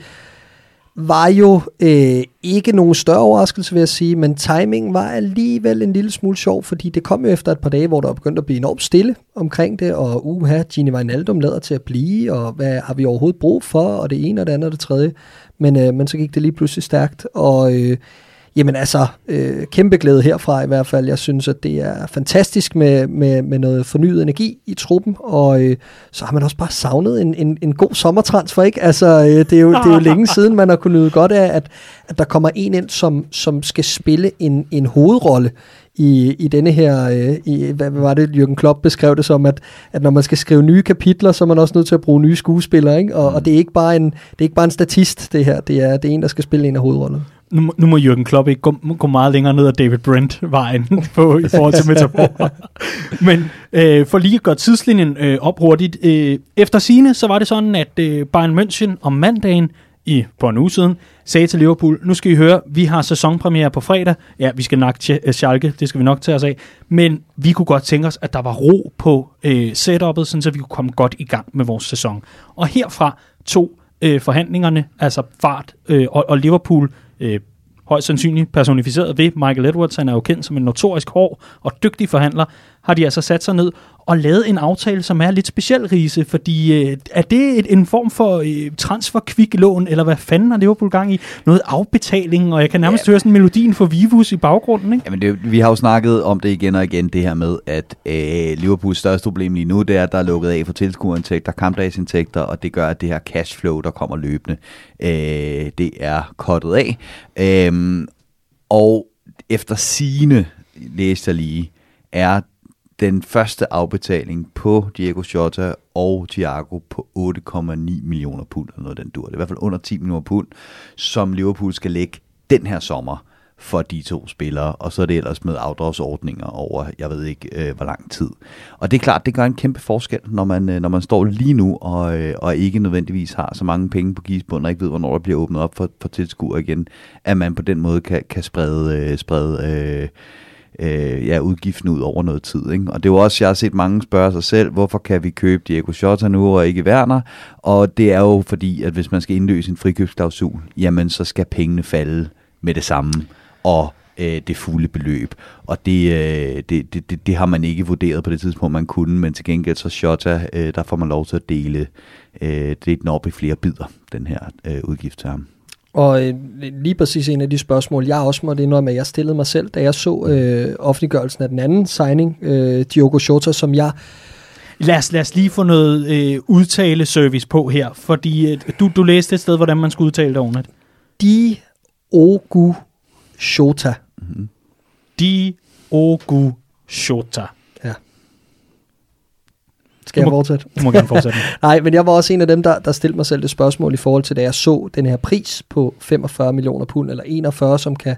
var jo øh, ikke nogen større overraskelse, vil jeg sige, men timingen var alligevel en lille smule sjov, fordi det kom jo efter et par dage, hvor der begyndte at blive enormt stille omkring det, og uha, Gini Wijnaldum lader til at blive, og hvad har vi overhovedet brug for, og det ene og det andet og det tredje. Men, øh, men så gik det lige pludselig stærkt, og øh, jamen altså, øh, kæmpe glæde herfra i hvert fald. Jeg synes, at det er fantastisk med, med, med noget fornyet energi i truppen, og øh, så har man også bare savnet en, en, en god sommertransfer, ikke? Altså, øh, det, er jo, det er jo længe siden, man har kunnet nyde godt af, at, at der kommer en ind, som, som skal spille en, en hovedrolle i, i denne her, øh, i, hvad var det, Jürgen Klopp beskrev det som, at, at når man skal skrive nye kapitler, så er man også nødt til at bruge nye skuespillere, ikke? Og, og det, er ikke bare en, det er ikke bare en statist, det her, det er, det er en, der skal spille en af hovedrollerne. Nu, må- nu må Jürgen Klopp ikke gå, gå meget længere ned ad David Brent-vejen på, i forhold til metaforer. Men øh, for lige at gøre tidslinjen øh, op hurtigt. Øh, efter sine så var det sådan, at øh, Bayern München om mandagen i, på en uge siden sagde til Liverpool, nu skal I høre, vi har sæsonpremiere på fredag. Ja, vi skal nok til øh, Schalke, det skal vi nok tage os af. Men vi kunne godt tænke os, at der var ro på øh, setup'et, sådan så vi kunne komme godt i gang med vores sæson. Og herfra to øh, forhandlingerne, altså fart øh, og, og Liverpool øh, højst sandsynligt personificeret ved Michael Edwards, han er jo kendt som en notorisk hård og dygtig forhandler, har de altså sat sig ned og lavet en aftale, som er lidt speciel, Riese, fordi øh, er det et, en form for øh, transferkviklån, eller hvad fanden har Liverpool gang i? Noget afbetaling, og jeg kan nærmest ja. høre sådan melodien for Vivus i baggrunden, ikke? Jamen det, vi har jo snakket om det igen og igen, det her med, at øh, Liverpools største problem lige nu, det er, at der er lukket af for tilskuerindtægter, kampdagsindtægter, og det gør, at det her cashflow, der kommer løbende, øh, det er kottet af. Øh, og efter sine læste jeg lige, er den første afbetaling på Diego Jota og Thiago på 8,9 millioner pund, eller noget den dur. Det er i hvert fald under 10 millioner pund, som Liverpool skal lægge den her sommer for de to spillere, og så er det ellers med afdragsordninger over, jeg ved ikke, øh, hvor lang tid. Og det er klart, det gør en kæmpe forskel, når man, øh, når man står lige nu, og, øh, og ikke nødvendigvis har så mange penge på gidsbunden, og ikke ved, hvornår der bliver åbnet op for, for tilskuer igen, at man på den måde kan, kan sprede, øh, sprede øh, øh, ja, udgiften ud over noget tid. Ikke? Og det er jo også, jeg har set mange spørge sig selv, hvorfor kan vi købe Diego Jota nu og ikke Werner? Og det er jo fordi, at hvis man skal indløse en frikøbsklausul, jamen så skal pengene falde med det samme, og øh, det fulde beløb. Og det, øh, det, det, det, det har man ikke vurderet på det tidspunkt, man kunne, men til gengæld så Jota, øh, der får man lov til at dele øh, det den op i flere bidder, den her øh, udgift til ham. Og øh, lige præcis en af de spørgsmål, jeg også måtte indrømme, at jeg stillede mig selv, da jeg så øh, offentliggørelsen af den anden signing, øh, Diogo Jota, som jeg Lad os, lad os lige få noget øh, udtale-service på her, fordi øh, du, du læste et sted, hvordan man skulle udtale det ordentligt. Diogo Jota. Diogo Jota. Skal jeg Du må- fortsætte? Du må gerne fortsætte. Nej, men jeg var også en af dem, der, der stillede mig selv det spørgsmål i forhold til, da jeg så den her pris på 45 millioner pund, eller 41, som kan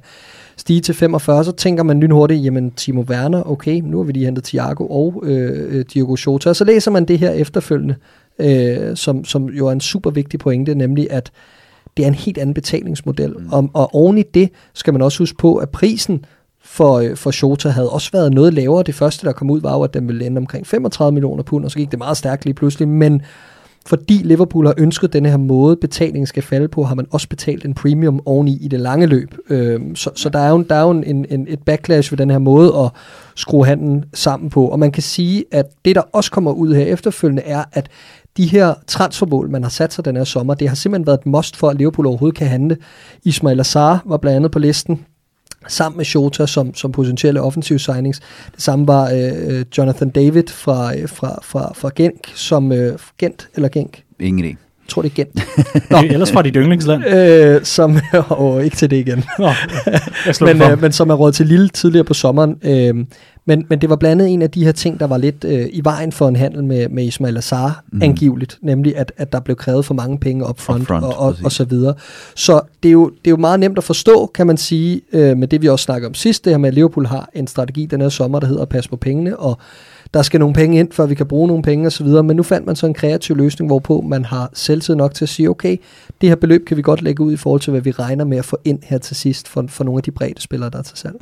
stige til 45, så tænker man lynhurtigt, jamen Timo Werner, okay, nu har vi lige hentet Thiago og øh, øh, Diogo Jota, og så læser man det her efterfølgende, øh, som, som jo er en super vigtig pointe, nemlig at det er en helt anden betalingsmodel, mm. og, og oven i det skal man også huske på, at prisen for, øh, for Shota havde også været noget lavere. Det første, der kom ud, var jo, at den ville ende omkring 35 millioner pund, og så gik det meget stærkt lige pludselig. Men fordi Liverpool har ønsket den her måde, betalingen skal falde på, har man også betalt en premium oveni i det lange løb. Øhm, så, så der er jo, der er jo en, en, et backlash ved den her måde at skrue handlen sammen på. Og man kan sige, at det, der også kommer ud her efterfølgende, er, at de her transfermål, man har sat sig den her sommer, det har simpelthen været et must for, at Liverpool overhovedet kan handle. Ismail Azar var blandt andet på listen, sammen med Shota som, som potentielle offensive signings. Det samme var øh, Jonathan David fra, øh, fra, fra, fra Genk, som øh, Gent eller Genk, Ingen idé. jeg tror det er Gent, Nå. Ellers fra dit yndlingsland. øh, som, og ikke til det igen, Nå, jeg men, øh, men som er råd til Lille tidligere på sommeren. Øh, men, men det var blandt andet en af de her ting, der var lidt øh, i vejen for en handel med, med Ismail Azar, mm. angiveligt, nemlig at, at der blev krævet for mange penge up front, Upfront, og, og, og så videre. Så det er, jo, det er jo meget nemt at forstå, kan man sige, øh, med det vi også snakker om sidst, det her med, at Liverpool har en strategi den her sommer, der hedder at passe på pengene, og der skal nogle penge ind, før vi kan bruge nogle penge osv., men nu fandt man så en kreativ løsning, hvorpå man har selvtid nok til at sige, okay, det her beløb kan vi godt lægge ud i forhold til, hvad vi regner med at få ind her til sidst for, for nogle af de brede spillere, der er til salg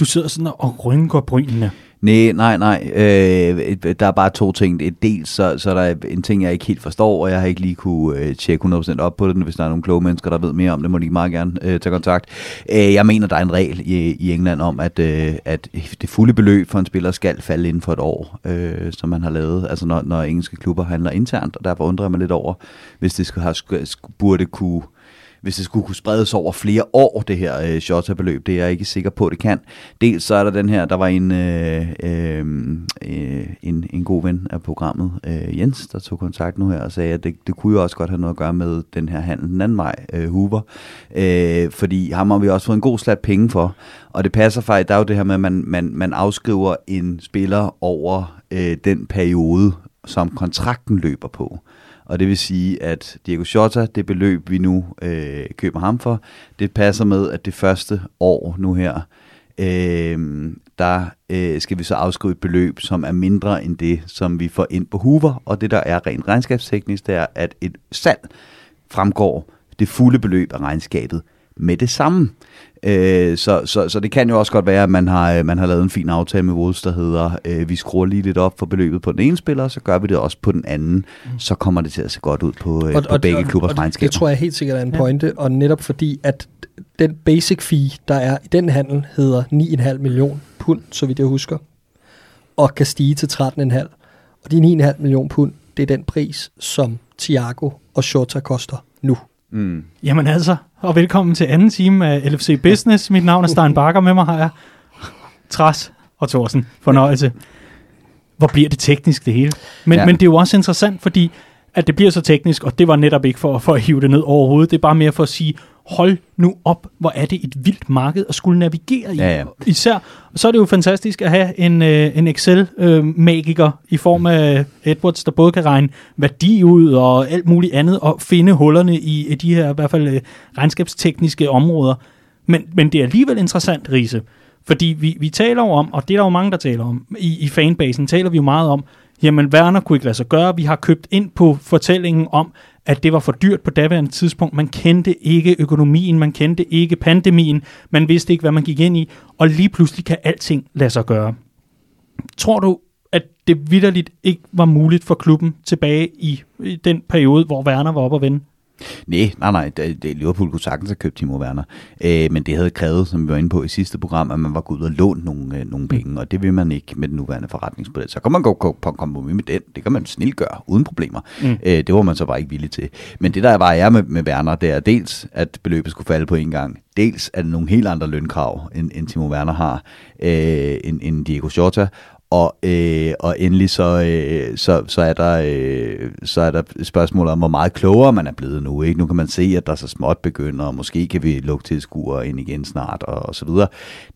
du sidder sådan og rynker brynene. Nej, nej, nej. Øh, der er bare to ting. Dels så, så er der en ting, jeg ikke helt forstår, og jeg har ikke lige kunne øh, tjekke 100% op på det. Hvis der er nogle kloge mennesker, der ved mere om det, må de meget gerne øh, tage kontakt. Øh, jeg mener, der er en regel i, i England om, at, øh, at det fulde beløb for en spiller skal falde inden for et år, øh, som man har lavet. Altså når, når engelske klubber handler internt, og derfor undrer jeg mig lidt over, hvis det skulle have, skulle, burde kunne hvis det skulle kunne spredes over flere år, det her øh, Shota-beløb, det er jeg ikke sikker på, det kan. Dels så er der den her, der var en, øh, øh, øh, en, en god ven af programmet, øh, Jens, der tog kontakt nu her og sagde, at det, det kunne jo også godt have noget at gøre med den her handel den anden vej, øh, Hoover. Øh, fordi ham har vi også fået en god slat penge for, og det passer faktisk, der er jo det her med, at man, man, man afskriver en spiller over øh, den periode, som kontrakten løber på. Og det vil sige, at Diego Jota, det beløb, vi nu øh, køber ham for, det passer med, at det første år nu her, øh, der øh, skal vi så afskrive et beløb, som er mindre end det, som vi får ind på Hoover. Og det, der er rent regnskabsteknisk, det er, at et salg fremgår det fulde beløb af regnskabet med det samme. Øh, så, så, så det kan jo også godt være, at man har, øh, man har lavet en fin aftale med Wolves, der hedder, øh, vi skruer lige lidt op for beløbet på den ene spiller, så gør vi det også på den anden. Mm. Så kommer det til at se godt ud på, øh, på begge klubbers og regnskaber. Det tror jeg helt sikkert er en pointe, og netop fordi, at den basic fee, der er i den handel, hedder 9,5 million pund, så vidt jeg husker, og kan stige til 13,5. Og de 9,5 million pund, det er den pris, som Thiago og Shota koster nu. Mm. Jamen altså, og velkommen til anden time af LFC Business. Mit navn er Stein Bakker, med mig har jeg Tras og Thorsen. Fornøjelse. Hvor bliver det teknisk, det hele? Men, Ja. men det er jo også interessant, fordi at det bliver så teknisk, og det var netop ikke for, for at hive det ned overhovedet. Det er bare mere for at sige, hold nu op, hvor er det et vildt marked at skulle navigere i. Ja, ja. Især, så er det jo fantastisk at have en, øh, en Excel-magiker i form af Edwards, der både kan regne værdi ud og alt muligt andet, og finde hullerne i, i de her i hvert fald øh, regnskabstekniske områder. Men, men det er alligevel interessant, Riese, fordi vi, vi taler jo om, og det er der jo mange, der taler om, i, i fanbasen taler vi jo meget om, jamen Werner kunne ikke lade sig gøre, vi har købt ind på fortællingen om, at det var for dyrt på daværende tidspunkt. Man kendte ikke økonomien, man kendte ikke pandemien, man vidste ikke, hvad man gik ind i, og lige pludselig kan alting lade sig gøre. Tror du, at det vidderligt ikke var muligt for klubben tilbage i, i den periode, hvor Werner var oppe at vende? Nej, nej, nej. Liverpool kunne sagtens have købt Timo Werner. Øh, men det havde krævet, som vi var inde på i sidste program, at man var gået ud og lånt nogle, øh, nogle penge, og det vil man ikke med den nuværende forretningsmodel. Så kan man gå på kompromis med den. Det kan man snilt gøre, uden problemer. Mm. Øh, det var man så bare ikke villig til. Men det, der bare er med, med Werner, det er dels, at beløbet skulle falde på en gang. Dels er det nogle helt andre lønkrav, end, end Timo Werner har, øh, end, end Diego Jota. Og, øh, og endelig så, øh, så, så, er der, øh, så er der spørgsmålet om, hvor meget klogere man er blevet nu. Ikke? Nu kan man se, at der så småt begynder, og måske kan vi lukke tilskuere ind igen snart, og, og så videre.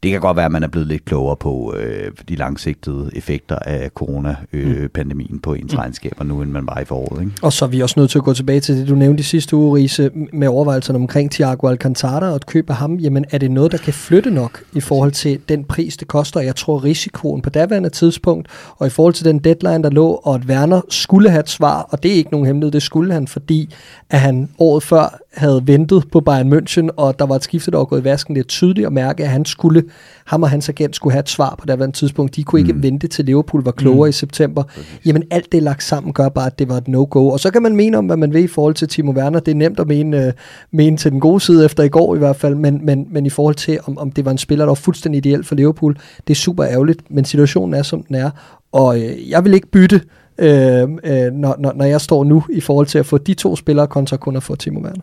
Det kan godt være, at man er blevet lidt klogere på øh, de langsigtede effekter af coronapandemien øh, på ens regnskaber nu, end man var i foråret. Ikke? Og så er vi også nødt til at gå tilbage til det, du nævnte i sidste uge, Riese, med overvejelserne omkring Thiago Alcantara og et køb af ham. Jamen, er det noget, der kan flytte nok i forhold til den pris, det koster? Jeg tror, risikoen på daværende tidspunkt, og i forhold til den deadline, der lå, og at Werner skulle have et svar, og det er ikke nogen hemmelighed, det skulle han, fordi at han året før havde ventet på Bayern München, og der var et skifte, der var gået i vasken. Det er tydeligt at mærke, at han skulle, ham og hans agent skulle have et svar på daværende tidspunkt. De kunne ikke mm. vente til Liverpool var klogere mm. i september. Jamen alt det lagt sammen gør bare, at det var et no-go. Og så kan man mene om, hvad man vil i forhold til Timo Werner. Det er nemt at mene, uh, mene til den gode side efter i går i hvert fald, men, men, men i forhold til, om, om det var en spiller, der var fuldstændig ideelt for Liverpool, det er super ærgerligt, men situationen er, som den er. Og øh, jeg vil ikke bytte, øh, øh, når, når, når jeg står nu, i forhold til at få de to spillere kontra kun at få Timo Werner.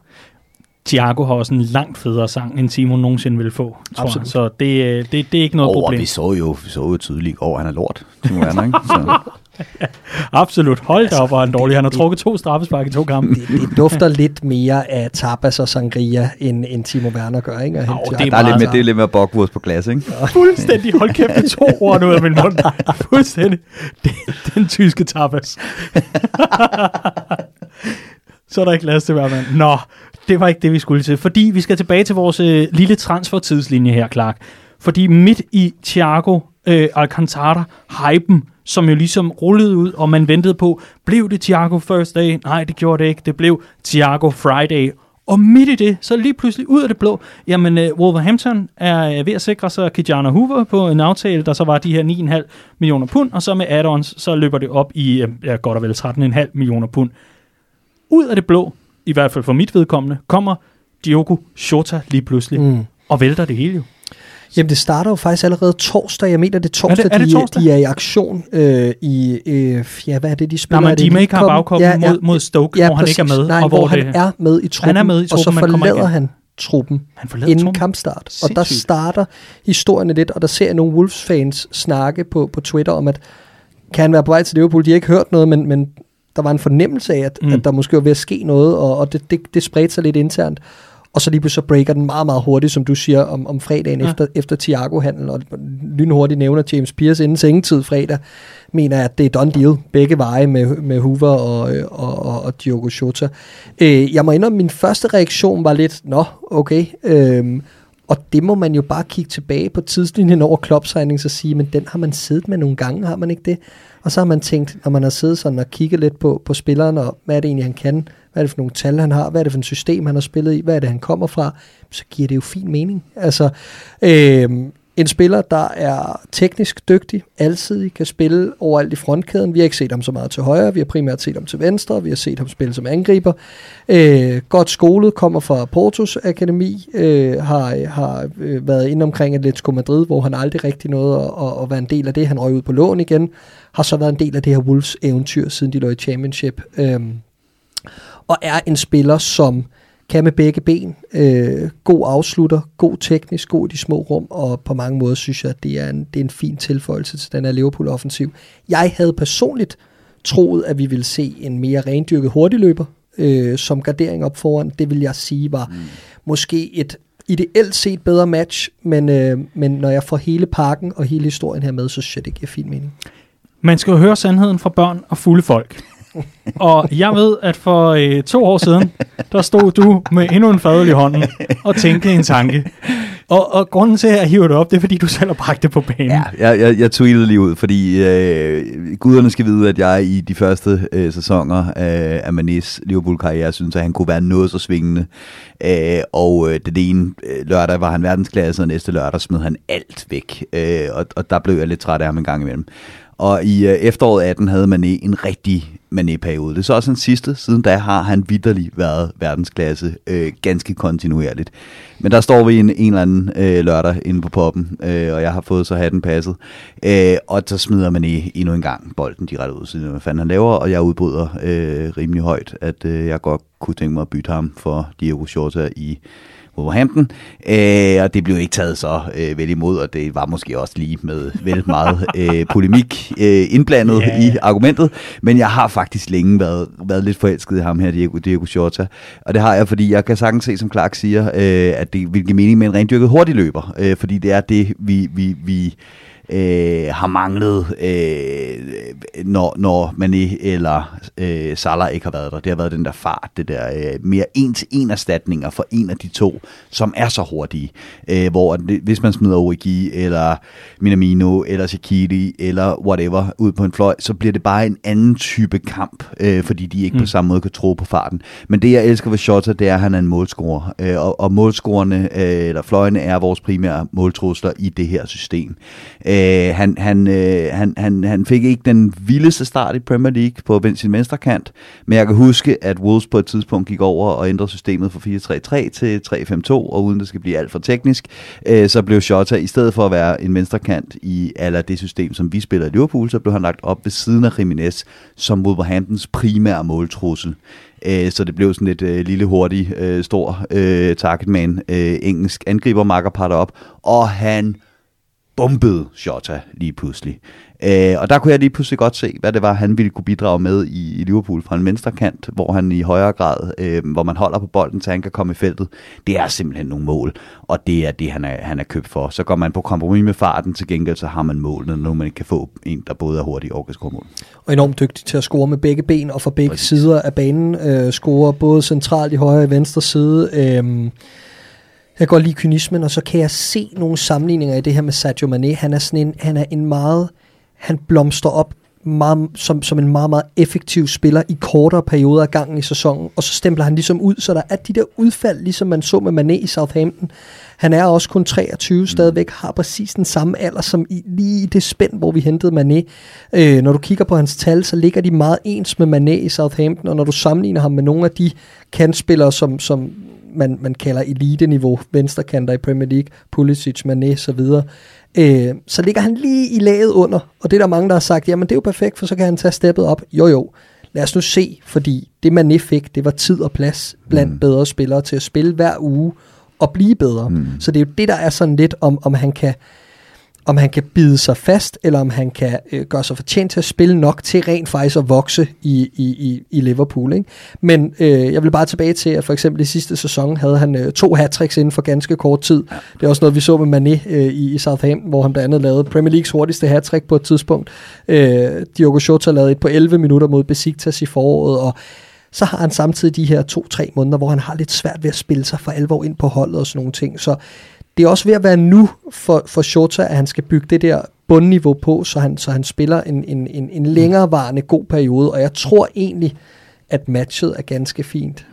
Thiago har også en langt federe sang, end Simon nogensinde vil få, tror jeg. Så det, øh, det, det er ikke noget Og problem. vi så jo, vi så jo tydeligt går, at han er lort. Timo Werner, ikke? Så, Absolut. Hold da op, hvor han dårlig. Han har trukket to straffespark i to kampe. Det, det dufter lidt mere af tapas og sangria, end, end Timo Werner gør, ikke? Og det er der er lidt mere, det er lidt mere bockwurst på glas, ikke? Fuldstændig. Hold kæft, to ord nu ud af min mund. Fuldstændig. Det, den tyske tapas. Så er der ikke plads til hver mand. Nå, det var ikke det, vi skulle til. Fordi vi skal tilbage til vores øh, lille transfertidslinje her, Clark. Fordi midt i Thiago øh, Alcantara-hypen, som jo ligesom rullede ud, og man ventede på, blev det Thiago First Day? Nej, det gjorde det ikke. Det blev Thiago Friday. Og midt i det, så lige pludselig ud af det blå, jamen uh, Wolverhampton er uh, ved at sikre sig Kijana Hoover på en aftale, der så var de her 9,5 millioner pund, og så med add-ons, så løber det op i uh, ja, godt og vel 13,5 millioner pund. Ud af det blå, i hvert fald for mit vedkommende, kommer Diogo Jota lige pludselig, mm. og vælter det hele jo. Jamen, det starter jo faktisk allerede torsdag. Jeg mener, det er torsdag, Er det- er det de, torsdag? de er i aktion øh, i... Øh, ja, hvad er det, de spiller? Nej, men det de er med i Cup'en? bagkoppen mod, mod Stoke, hvor han ikke er med. Nej, og hvor, hvor han det, er med i truppen, Han er med i og så truppen, men kommer forlader han truppen han inden truppen. kampstart. Og der Sindssygt. starter historien lidt, og der ser jeg nogle Wolves-fans snakke på, på Twitter om, at kan han være på vej til Liverpool? De har ikke hørt noget, men, men der var en fornemmelse af, at, mm. at der måske var ved at ske noget, og, og det, det, det spredte sig lidt internt. Og så lige pludselig så breaker den meget, meget hurtigt, som du siger, om, om fredagen Ja. efter, efter Thiago-handlen. Og lynhurtigt nævner James Pierce inden sengetid fredag, mener at det er done deal. Begge veje med, med Hoover og, øh, og, og, og Diogo Jota. Øh, jeg må indrømme, min første reaktion var lidt, nå, okay. Øhm, og det må man jo bare kigge tilbage på tidslinjen over Klopps og sige, men den har man siddet med nogle gange, har man ikke det? Og så har man tænkt, når man har siddet sådan og kigget lidt på, på spilleren, og hvad er det egentlig, han kan? Hvad er det for nogle tal, han har? Hvad er det for et system, han har spillet i? Hvad er det, han kommer fra? Så giver det jo fin mening. Altså, øh, en spiller, der er teknisk dygtig, altid kan spille overalt i frontkæden. Vi har ikke set ham så meget til højre, vi har primært set ham til venstre, vi har set ham spille som angriber. Øh, godt skolet, kommer fra Portos Akademi, øh, har, har øh, været inde omkring Atletico Madrid, hvor han aldrig rigtig nåede at, at, at være en del af det. Han røg ud på lån igen, har så været en del af det her Wolves eventyr, siden de lå i Championship. Øh, og er en spiller, som kan med begge ben, øh, god afslutter, god teknisk, god i de små rum, og på mange måder synes jeg, at det er en, det er en fin tilføjelse til den her Liverpool-offensiv. Jeg havde personligt troet, at vi ville se en mere rendyrket hurtigløber, øh, som gardering op foran. Det vil jeg sige var mm. måske et ideelt set bedre match, men, øh, men når jeg får hele pakken og hele historien her med, så synes jeg, det giver fin mening. Man skal jo høre sandheden fra børn og fulde folk. og jeg ved, at for øh, to år siden, der stod du med endnu en fadøl i hånden og tænkte en tanke. Og, og grunden til, at jeg hiver det op, det er, fordi du selv har bragt det på banen. Ja, jeg, jeg, jeg tweetede lige ud, fordi øh, guderne skal vide, at jeg i de første øh, sæsoner øh, af Manis Liverpool-karriere synes, at han kunne være noget så svingende. Øh, og øh, det ene øh, lørdag var han verdensklasse, og næste lørdag smed han alt væk. Øh, og, og der blev jeg lidt træt af ham en gang imellem. Og i øh, efteråret 18 havde Mané en rigtig Mané-periode. Det er så også den sidste. Siden da har han vidderlig været verdensklasse øh, ganske kontinuerligt. Men der står vi en, en eller anden øh, lørdag inde på poppen, øh, og jeg har fået så hatten passet. Øh, og så smider Mané endnu en gang bolden direkte ud, siden hvad fanden han laver, og jeg udbryder øh, rimelig højt, at øh, jeg godt kunne tænke mig at bytte ham for Diego Shorta i Wolverhampton, øh, og det blev ikke taget så øh, vel imod, og det var måske også lige med vel meget øh, polemik øh, indblandet yeah. i argumentet, men jeg har faktisk længe været, været lidt forelsket i ham her, Diego, Diego Jota, og det har jeg, fordi jeg kan sagtens se, som Clark siger, øh, at det vil give mening med en rendyrket hurtig løber, øh, fordi det er det, vi, vi, vi øh, har manglet, øh, når, når Mané eller øh, Salah ikke har været der. Det har været den der fart, det der øh, mere en-til-en erstatninger for en af de to, som er så hurtige. Øh, hvor hvis man smider Origi, eller Minamino, eller Shaqiri, eller whatever, ud på en fløj, så bliver det bare en anden type kamp, øh, fordi de ikke mm. på samme måde kan tro på farten. Men det, jeg elsker ved Shota, det er, at han er en målscorer. Øh, og, og målscorerne, øh, eller fløjene, er vores primære måltrusler i det her system. Øh, Øh, han, han, øh, han, han, han fik ikke den vildeste start i Premier League på sin venstre kant, men jeg kan huske, at Wolves på et tidspunkt gik over og ændrede systemet fra 4-3-3 til 3-5-2, og uden det skal blive alt for teknisk, øh, så blev Shota, i stedet for at være en venstre kant i aller det system, som vi spiller i Liverpool, så blev han lagt op ved siden af Jimenez, som Wolverhamptons primære måltrussel. Øh, så det blev sådan et øh, lille, hurtig, øh, stor øh, targetman, øh, engelsk angriber, makkerpar op, og han bombede Jota lige pludselig. Øh, og der kunne jeg lige pludselig godt se, hvad det var, han ville kunne bidrage med i, i Liverpool fra en venstre kant, hvor han i højere grad, øh, hvor man holder på bolden, så han kan komme i feltet. Det er simpelthen nogle mål, og det er det, han er, han er købt for. Så går man på kompromis med farten, til gengæld så har man målene, når man kan få en, der både er hurtig og kan score mål. og enormt dygtig til at score med begge ben og fra begge Præcis. Sider af banen. Øh, scorer både centralt i højre og venstre side. Øh, jeg godt lide kynismen, og så kan jeg se nogle sammenligninger i det her med Sadio Mane. Han er sådan en, han er en meget, han blomster op meget, som, som en meget, meget effektiv spiller i kortere perioder af gangen i sæsonen, og så stempler han ligesom ud, så der er de der udfald, ligesom man så med Mané i Southampton. Han er også kun 23 stadigvæk, har præcis den samme alder som i, lige i det spænd, hvor vi hentede Mané. Øh, når du kigger på hans tal, så ligger de meget ens med Mané i Southampton, og når du sammenligner ham med nogle af de kantspillere, som, som man, man kalder elite-niveau, venstrekanter i Premier League, Pulisic, Mané så videre, øh, så ligger han lige i laget under, og det er der mange, der har sagt, jamen det er jo perfekt, for så kan han tage steppet op. Jo jo, lad os nu se, fordi det Mané fik, det var tid og plads blandt mm. bedre spillere til at spille hver uge og blive bedre. Mm. Så det er jo det, der er sådan lidt om, om han kan om han kan bide sig fast, eller om han kan øh, gøre sig fortjent til at spille nok til rent faktisk at vokse i, i, i, i Liverpool. Ikke? Men øh, jeg vil bare tilbage til, at for eksempel i sidste sæson havde han øh, to hat inden for ganske kort tid. Ja. Det er også noget, vi så med Mané øh, i, i Southampton, hvor han blandt andet lavede Premier Leagues hurtigste hat på et tidspunkt. Øh, Diogo Jota lavede et på 11 minutter mod Besiktas i foråret, og så har han samtidig de her to-tre måneder, hvor han har lidt svært ved at spille sig for alvor ind på holdet og sådan nogle ting. Så det er også ved at være nu for, for Shota, at han skal bygge det der bundniveau på, så han, så han spiller en, en, en, en længerevarende god periode, og jeg tror egentlig, at matchet er ganske fint.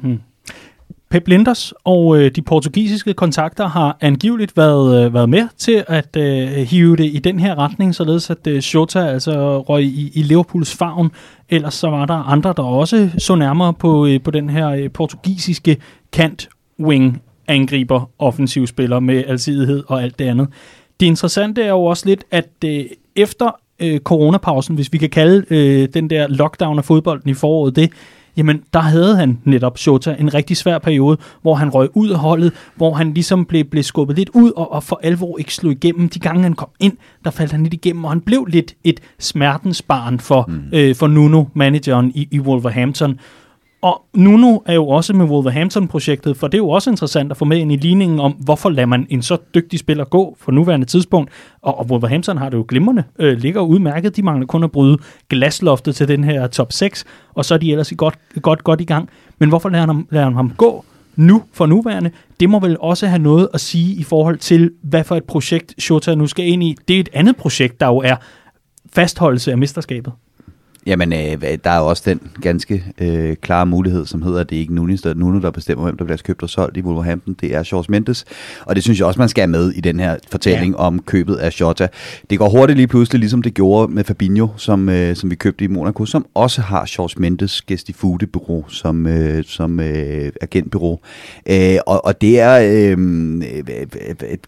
Pep Linders og øh, de portugisiske kontakter har angiveligt været, øh, været med til at øh, hive det i den her retning, således at øh, Shota altså røg i, i Liverpools favn. Ellers så var der andre, der også så nærmere på, øh, på den her øh, portugisiske kant wing angriber offensiv spiller med alsidighed og alt det andet. Det interessante er jo også lidt, at øh, efter øh, coronapausen, hvis vi kan kalde øh, den der lockdown af fodbolden i foråret det, jamen der havde han netop Shota en rigtig svær periode, hvor han røg ud af holdet, hvor han ligesom blev, blev skubbet lidt ud og, og for alvor ikke slog igennem. De gange han kom ind, der faldt han lidt igennem, og han blev lidt et smertensbarn for, mm. øh, for Nuno, manageren i, i Wolverhampton. Og Nuno er jo også med Wolverhampton-projektet, for det er jo også interessant at få med ind i ligningen om, hvorfor lader man en så dygtig spiller gå for nuværende tidspunkt. Og, og Wolverhampton har det jo glimrende, øh, ligger udmærket. De mangler kun at bryde glasloftet til den her top 6, og så er de ellers i godt, godt, godt i gang. Men hvorfor lader han, lader han ham gå nu for nuværende? Det må vel også have noget at sige i forhold til, hvad for et projekt Shota nu skal ind i. Det er et andet projekt, der jo er fastholdelse af mesterskabet. Jamen, øh, der er også den ganske øh, klare mulighed, som hedder, at det ikke Nunes, der, Nuno, der bestemmer, hvem der bliver købt og solgt i Wolverhampton. Det er George Mendes, og det synes jeg også, man skal have med i den her fortælling ja. om købet af Jota. Det går hurtigt lige pludselig, ligesom det gjorde med Fabinho, som, øh, som vi købte i Monaco, som også har George Mendes gæst i bureau som, øh, som øh, agentbureau. Øh, og, og det er, øh, øh,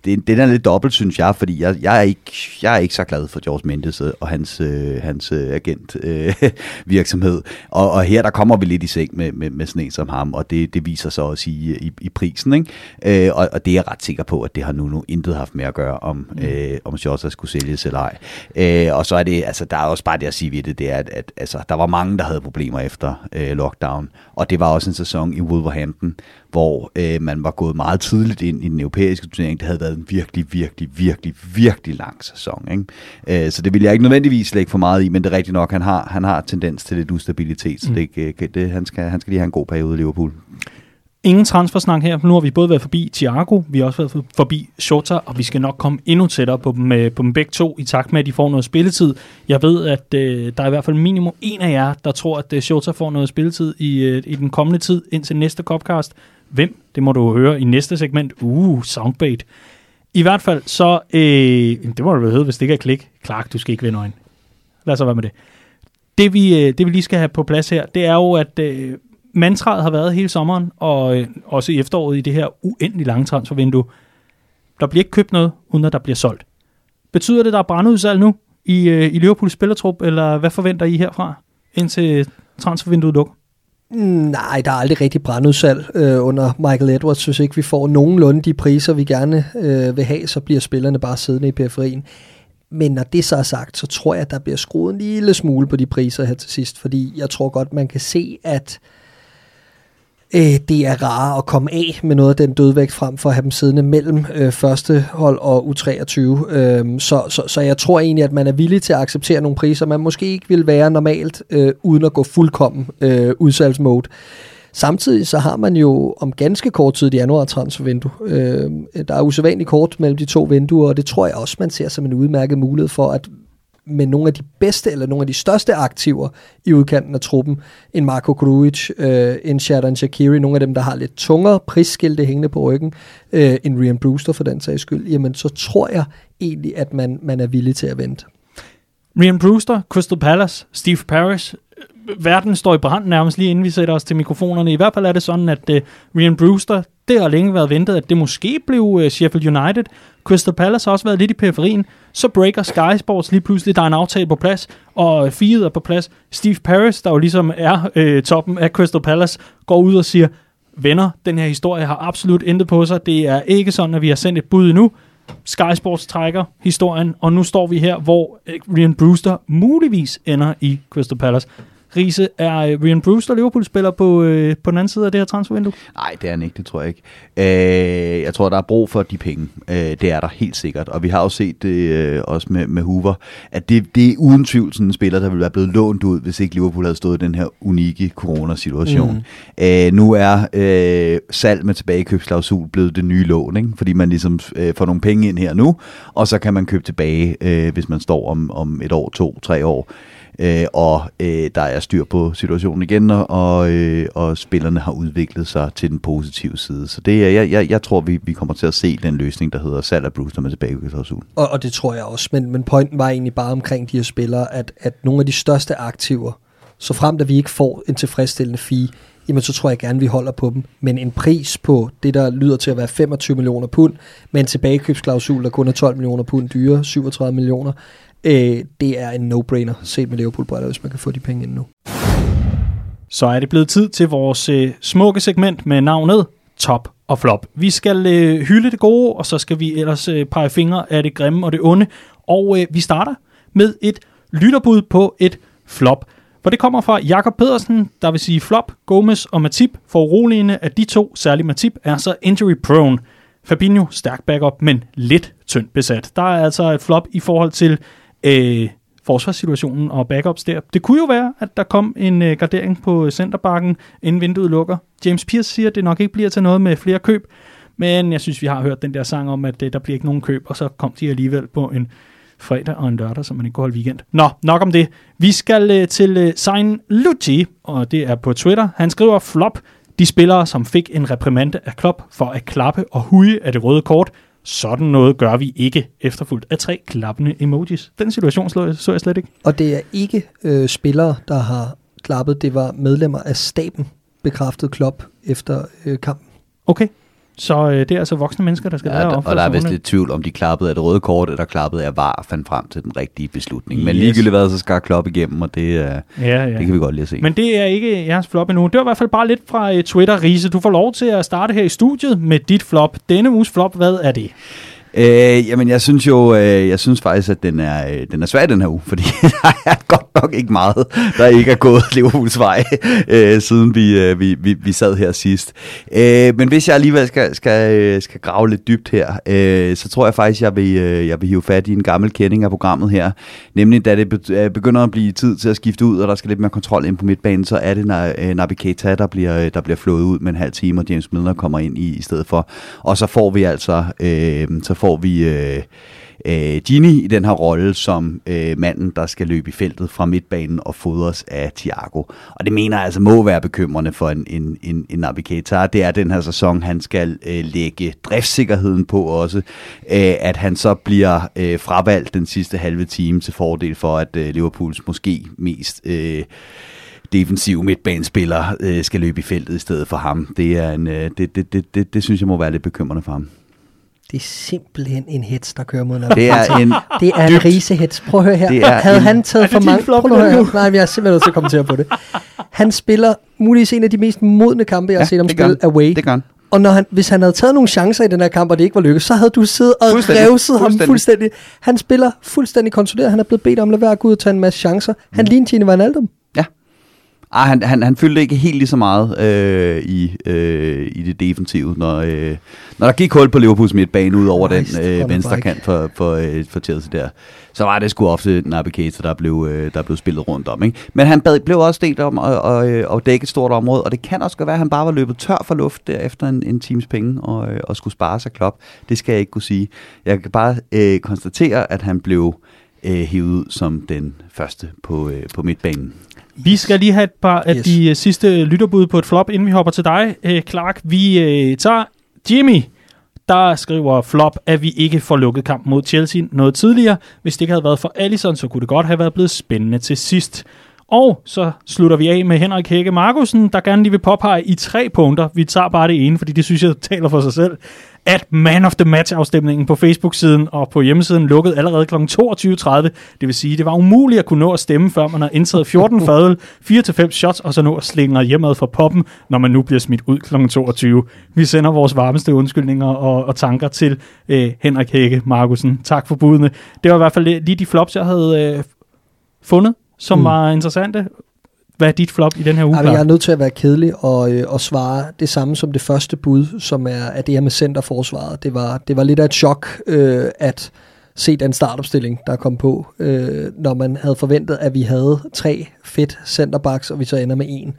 det, det er lidt dobbelt, synes jeg, fordi jeg, jeg, er ikke, jeg er ikke så glad for George Mendes og hans, øh, hans øh, agent. Øh, øh, virksomhed. Og, og her der kommer vi lidt i seng med, med, med sådan en som ham, og det, det viser sig også i, i, i prisen. Ikke? Øh, og, og det er jeg ret sikker på, at det har nu, nu intet haft med at gøre, om, mm. øh, om Shota skulle sælges eller ej. Øh, og så er det, altså der er også bare det at sige ved det, det er, at, at altså, der var mange, der havde problemer efter øh, lockdown, og det var også en sæson i Wolverhampton, hvor øh, man var gået meget tidligt ind i den europæiske turnering. Det havde været en virkelig, virkelig, virkelig, virkelig lang sæson. Ikke? Øh, så det vil jeg ikke nødvendigvis lægge for meget i, men det er rigtigt nok, han har, han har tendens til lidt ustabilitet, så Mm. det, ikke- det, han, skal, han skal lige have en god periode i Liverpool. Ingen transfersnak her. Nu har vi både været forbi Thiago, vi har også været for- forbi Shota, og vi skal nok komme endnu tættere på dem, øh, på dem begge to, i takt med, at de får noget spilletid. Jeg ved, at øh, der er i hvert fald minimum en af jer, der tror, at øh, Shota får noget spilletid i, øh, i den kommende tid, indtil næste Copcast. Hvem? Det må du høre i næste segment. Uh, soundbait. I hvert fald så, øh, det må du vel hedde, hvis det ikke er klik. Clark, du skal ikke vende øjne. Lad så være med det. Det vi, øh, det vi lige skal have på plads her, det er jo, at øh, mantraet har været hele sommeren, og øh, også i efteråret i det her uendelig lange transfervindue. Der bliver ikke købt noget, uden at der bliver solgt. Betyder det, at der er brandudsalg nu i, øh, i Liverpools spillertrup, eller hvad forventer I herfra, indtil transfervinduet lukker? Nej, der er aldrig rigtig brandudsalg øh, under Michael Edwards. Hvis ikke vi får nogenlunde de priser, vi gerne øh, vil have, så bliver spillerne bare siddende i periferien. Men når det så er sagt, så tror jeg, at der bliver skruet en lille smule på de priser her til sidst, fordi jeg tror godt, man kan se, at øh, Øh, det er rarere at komme af med noget af den dødvægt frem for at have dem siddende mellem øh, første hold og U23. Øh, så, så, så jeg tror egentlig, at man er villig til at acceptere nogle priser, man måske ikke vil være normalt, øh, uden at gå fuldkommen øh, udsalgsmode. Samtidig så har man jo om ganske kort tid i januar transfervindue. Øh, der er usædvanligt kort mellem de to vinduer, og det tror jeg også, man ser som en udmærket mulighed for, at med nogle af de bedste eller nogle af de største aktiver i udkanten af truppen, en Marco Grujic, øh, en Shadon Shakiri, nogle af dem, der har lidt tungere prisskilte hængende på ryggen, øh, en Ryan Brewster for den sags skyld, jamen så tror jeg egentlig, at man, man er villig til at vente. Ryan Brewster, Crystal Palace, Steve Parrish. Verden står i brand nærmest lige inden vi sætter os til mikrofonerne. I hvert fald er det sådan, at uh, Ryan Brewster, det har længe været ventet, at det måske blev øh, Sheffield United. Crystal Palace har også været lidt i periferien. Så breaker Sky Sports lige pludselig, der er en aftale på plads, og øh, Fiat er på plads. Steve Paris, der jo ligesom er øh, toppen af Crystal Palace, går ud og siger, venner, den her historie har absolut intet på sig. Det er ikke sådan, at vi har sendt et bud endnu. Sky Sports trækker historien, og nu står vi her, hvor øh, Ryan Brewster muligvis ender i Crystal Palace. Riese, er øh, Ryan Brewster Liverpool-spiller på, øh, på den anden side af det her transfervindue? Nej, det er han ikke, det tror jeg ikke. Øh, jeg tror, der er brug for de penge. Øh, det er der helt sikkert. Og vi har jo set det øh, også med, med Hoover, at det, det er uden tvivl sådan en spiller, der ville være blevet lånt ud, hvis ikke Liverpool havde stået i den her unikke coronasituation. Mm. Øh, nu er øh, salg med tilbagekøbsklausul blevet det nye lån, ikke? fordi man ligesom øh, får nogle penge ind her nu, og så kan man købe tilbage, øh, hvis man står om, om et år, to, tre år. Øh, og øh, der er styr på situationen igen, og, øh, og spillerne har udviklet sig til den positive side. Så det er, jeg, jeg, jeg tror, vi, vi kommer til at se den løsning, der hedder salg af Brewster med i Og, og det tror jeg også, men, men pointen var egentlig bare omkring de her spillere, at, at nogle af de største aktiver, så frem at vi ikke får en tilfredsstillende fee, jamen så tror jeg gerne, vi holder på dem. Men en pris på det, der lyder til at være 25 millioner pund, med en tilbagekøbsklausul, der kun er 12 millioner pund dyre, 37 millioner, øh, det er en no-brainer, set med liverpool briller hvis man kan få de penge ind nu. Så er det blevet tid til vores øh, smukke segment med navnet Top og Flop. Vi skal øh, hylde det gode, og så skal vi ellers øh, pege fingre af det grimme og det onde. Og øh, vi starter med et lytterbud på et flop. For det kommer fra Jakob Pedersen, der vil sige flop, Gomez og Matip. For uroligende at de to, særligt Matip, er så injury prone. Fabinho, stærk backup, men lidt tyndt besat. Der er altså et flop i forhold til øh, forsvarssituationen og backups der. Det kunne jo være, at der kom en øh, gardering på centerbakken, inden vinduet lukker. James Pierce siger, at det nok ikke bliver til noget med flere køb, men jeg synes, vi har hørt den der sang om, at øh, der bliver ikke nogen køb, og så kom de alligevel på en fredag og en lørdag, så man ikke kunne holde weekend. Nå, nok om det. Vi skal øh, til øh, Sein Lucci, og det er på Twitter. Han skriver flop. De spillere, som fik en reprimande af Klopp for at klappe og huge af det røde kort, sådan noget gør vi ikke, efterfulgt af tre klappende emojis. Den situation så jeg, så jeg slet ikke. Og det er ikke øh, spillere, der har klappet, det var medlemmer af staben, bekræftet Klopp efter øh, kampen. Okay. Så øh, det er altså voksne mennesker, der skal Ja, der, opføre og der er vist lidt tvivl om de klappede af det røde kort, eller klappede af var fandt frem til den rigtige beslutning. Men Yes. ligegyldigt hvad, så skal Klopp igennem, og det, er, Ja, ja. det kan vi godt lide at se. Men det er ikke jeres flop endnu. Det var i hvert fald bare lidt fra uh, Twitter, Riese. Du får lov til at starte her i studiet med dit flop. Denne uges flop, hvad er det? Øh, jamen, jeg synes jo, øh, jeg synes faktisk, at den er, øh, den er svær den her uge, fordi der er godt nok ikke meget, der ikke er gået Liverpools vej, øh, siden vi, øh, vi, vi, vi sad her sidst. Øh, men hvis jeg alligevel skal, skal, øh, skal grave lidt dybt her, øh, så tror jeg faktisk, jeg vil, øh, jeg vil hive fat i en gammel kending af programmet her, nemlig da det øh, begynder at blive tid til at skifte ud, og der skal lidt mere kontrol ind på midtbanen, så er det når øh, Naby Keita, der bliver, øh, der bliver flået ud med en halv time, og James Milner kommer ind i, i stedet for. Og så får vi altså, øh, så får vi øh, øh, Gini i den her rolle som øh, manden, der skal løbe i feltet fra midtbanen og fodres af Thiago. Og det mener jeg altså må være bekymrende for en, en, en, en Naby Keita. Det er den her sæson, han skal øh, lægge driftsikkerheden på også, øh, at han så bliver øh, fravalgt den sidste halve time til fordel for, at øh, Liverpools måske mest... Øh, defensiv midtbanespiller øh, skal løbe i feltet i stedet for ham. Det, er en, øh, det, det, det, det, det synes jeg må være lidt bekymrende for ham. Det er simpelthen en hets, der kører mod Naby Det er en Det er en risehets. Prøv at høre her. Det Havde en- han taget for mange... flop Prøv at høre. Nej, men jeg er simpelthen nødt til at kommentere på det. Han spiller muligvis en af de mest modne kampe, jeg har set ham gør spille away. Det gør han. Og når han, hvis han havde taget nogle chancer i den her kamp, og det ikke var lykkedes, så havde du siddet og Fuldstændig. revset ham Fuldstændig. Han spiller fuldstændig kontrolleret. Han er blevet bedt om at lade være at gå ud og tage en masse chancer. Han mm. ligner Gini Wijnaldum. Ej, han, han, han fyldte ikke helt lige så meget øh, i, øh, i det defensive, når, øh, når der gik hul på Liverpools midtbane ud over den øh, venstre kant for, for, øh, for Chelsea der. Så var det sgu ofte Naby Keita, der blev, øh, der blev spillet rundt om. Ikke? Men han bad, blev også delt om at, og, øh, og dække et stort område, og det kan også godt være, at han bare var løbet tør for luft der efter en, en times penge og, øh, og skulle spare sig klop. Det skal jeg ikke kunne sige. Jeg kan bare øh, konstatere, at han blev øh, hævet ud som den første på, øh, på midtbanen. Vi skal lige have et par af Yes. de øh, sidste lytterbud på et flop, inden vi hopper til dig, øh, Clark. Vi øh, tager Jimmy, der skriver flop, at vi ikke får lukket kampen mod Chelsea noget tidligere. Hvis det ikke havde været for Allison, så kunne det godt have været blevet spændende til sidst. Og så slutter vi af med Henrik Hække Markusen, der gerne lige vil påpege i tre punkter. Vi tager bare det ene, fordi det synes jeg taler for sig selv. At Man of the Match-afstemningen på Facebook-siden og på hjemmesiden lukkede allerede kl. 22.30. Det vil sige, det var umuligt at kunne nå at stemme, før man har indtaget 14 fadøl, 4-5 shots, og så nå at slinge hjemad fra poppen, når man nu bliver smidt ud kl. 22. Vi sender vores varmeste undskyldninger og, og tanker til øh, Henrik Hække Markusen. Tak for budene. Det var i hvert fald lige de flops, jeg havde øh, fundet, som Mm. var interessante. Hvad er dit flop i den her uge? Men jeg er nødt til at være kedelig og, øh, og svare det samme som det første bud, som er, er det her med centerforsvaret. Det var, det var lidt af et chok øh, at se den startopstilling, der kom på, øh, når man havde forventet, at vi havde tre fedt centerbacks, og vi så ender med en.